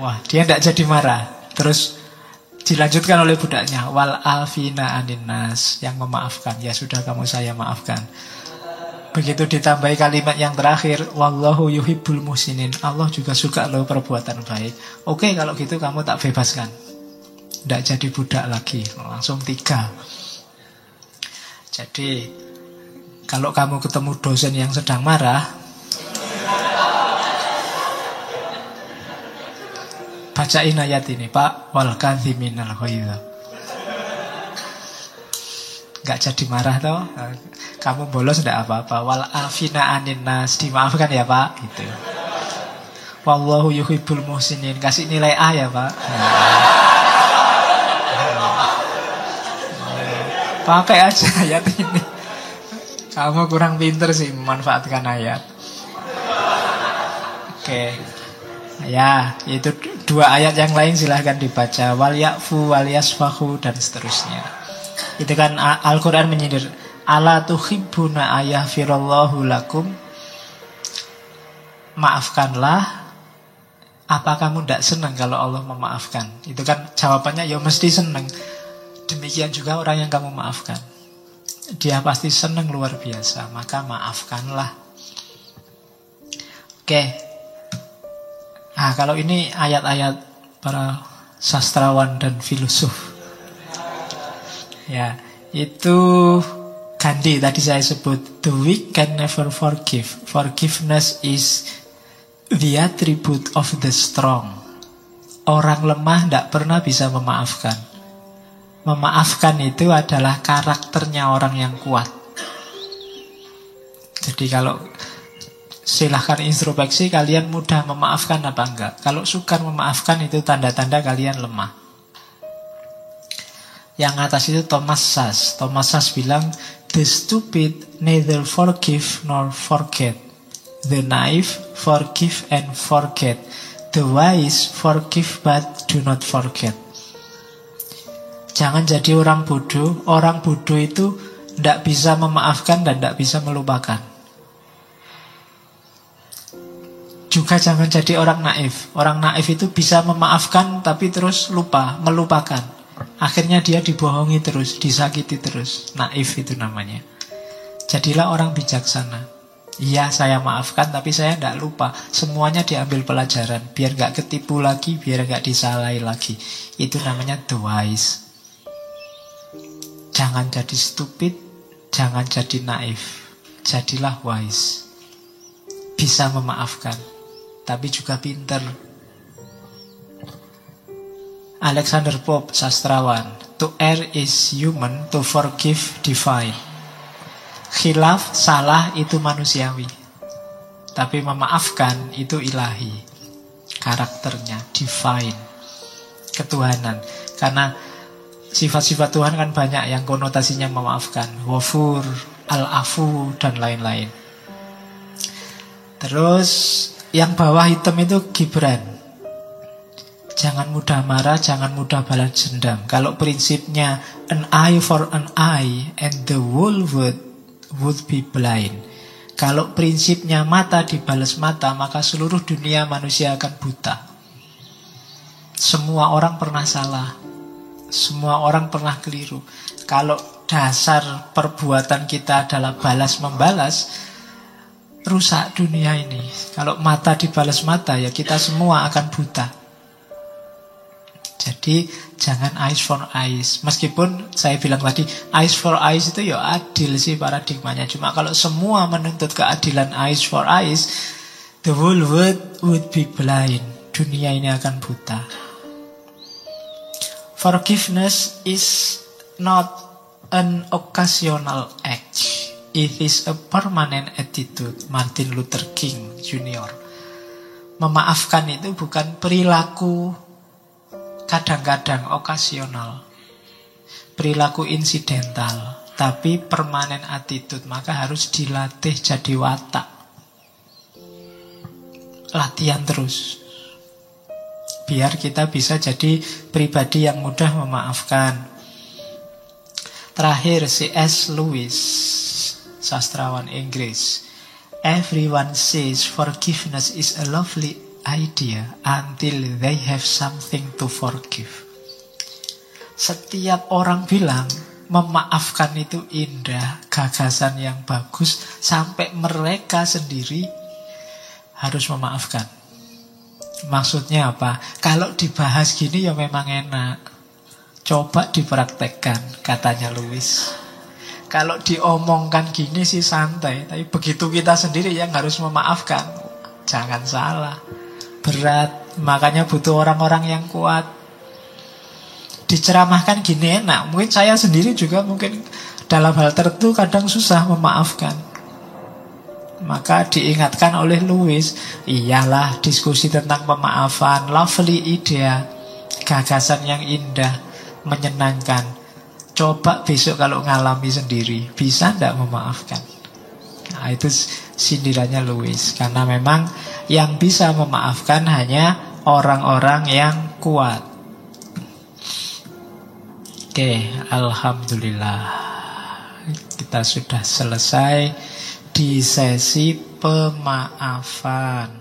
wah dia tidak jadi marah. Terus dilanjutkan oleh budaknya wal afina aninas yang memaafkan. Ya sudah kamu saya maafkan. Begitu ditambahi kalimat yang terakhir Wallahu yuhibbul musinin Allah juga suka loh perbuatan baik. Oke kalau gitu kamu tak bebaskan. Tidak jadi budak lagi. Langsung tiga. Jadi Kalau kamu ketemu dosen yang sedang marah Bacain ayat ini Pak Wal kadhiminal Gak jadi marah toh kamu bolos tidak apa-apa. Wal afina anin nas. Dimaafkan ya Pak. Gitu. Wallahu yuhibbul muhsinin. Kasih nilai A ya Pak. Pakai aja ayat ini. Kamu kurang pinter sih memanfaatkan ayat. Oke. Ya, itu dua ayat yang lain silahkan dibaca. Wal yakfu, wal yasfahu, dan seterusnya. Itu kan Al-Quran menyindir Ala tuhibbuna ayah firallahu lakum? Maafkanlah. Apa kamu tidak senang kalau Allah memaafkan? Itu kan jawabannya ya mesti senang Demikian juga orang yang kamu maafkan. Dia pasti senang luar biasa Maka maafkanlah. Oke Nah kalau ini ayat-ayat para sastrawan dan filosof. Ya Itu Gandhi tadi saya sebut The weak can never forgive. Forgiveness is the attribute of the strong. Orang lemah tidak pernah bisa memaafkan. Memaafkan itu adalah karakternya orang yang kuat. Jadi kalau silahkan introspeksi kalian mudah memaafkan apa enggak Kalau sukar memaafkan itu tanda-tanda kalian lemah Yang atas itu Thomas Sass Thomas Sass bilang The stupid neither forgive nor forget. The naive forgive and forget. The wise forgive but do not forget. Jangan jadi orang bodoh. Orang bodoh itu tidak bisa memaafkan dan tidak bisa melupakan. Juga jangan jadi orang naif. Orang naif itu bisa memaafkan tapi terus lupa, melupakan. Akhirnya dia dibohongi terus, disakiti terus. Naif itu namanya. Jadilah orang bijaksana. Iya saya maafkan tapi saya tidak lupa. Semuanya diambil pelajaran. Biar gak ketipu lagi, biar gak disalahi lagi. Itu namanya the wise. Jangan jadi stupid, jangan jadi naif. Jadilah wise. Bisa memaafkan, tapi juga pinter Alexander Pope, sastrawan. To err is human, to forgive divine. Khilaf, salah itu manusiawi. Tapi memaafkan itu ilahi. Karakternya, divine. Ketuhanan. Karena sifat-sifat Tuhan kan banyak yang konotasinya memaafkan. Wafur, al-afu, dan lain-lain. Terus yang bawah hitam itu Gibran. Jangan mudah marah, jangan mudah balas dendam. Kalau prinsipnya an eye for an eye and the world would be blind. Kalau prinsipnya mata dibalas mata, maka seluruh dunia manusia akan buta. Semua orang pernah salah. Semua orang pernah keliru. Kalau dasar perbuatan kita adalah balas membalas, rusak dunia ini. Kalau mata dibalas mata, ya kita semua akan buta. Jadi jangan eyes for eyes. Meskipun saya bilang tadi eyes for eyes itu ya adil sih paradigmanya. Cuma kalau semua menuntut keadilan eyes for eyes, the whole world would be blind. Dunia ini akan buta. Forgiveness is not an occasional act. It is a permanent attitude. Martin Luther King Jr. Memaafkan itu bukan perilaku kadang-kadang okasional, perilaku insidental, tapi permanen attitude, maka harus dilatih jadi watak. Latihan terus. Biar kita bisa jadi pribadi yang mudah memaafkan. Terakhir C.S. Lewis, sastrawan Inggris. Everyone says forgiveness is a lovely idea until they have something to forgive. Setiap orang bilang memaafkan itu indah, gagasan yang bagus, sampai mereka sendiri harus memaafkan. Maksudnya apa? Kalau dibahas gini ya memang enak. Coba dipraktekkan, katanya Louis. Kalau diomongkan gini sih santai, tapi begitu kita sendiri yang harus memaafkan, jangan salah berat, makanya butuh orang-orang yang kuat. Diceramahkan gini enak, mungkin saya sendiri juga mungkin dalam hal tertentu kadang susah memaafkan. Maka diingatkan oleh Louis, iyalah diskusi tentang pemaafan, lovely idea, gagasan yang indah, menyenangkan. Coba besok kalau ngalami sendiri, bisa tidak memaafkan? Nah, itu sindirannya Louis, karena memang yang bisa memaafkan hanya orang-orang yang kuat. Oke, alhamdulillah. Kita sudah selesai di sesi pemaafan.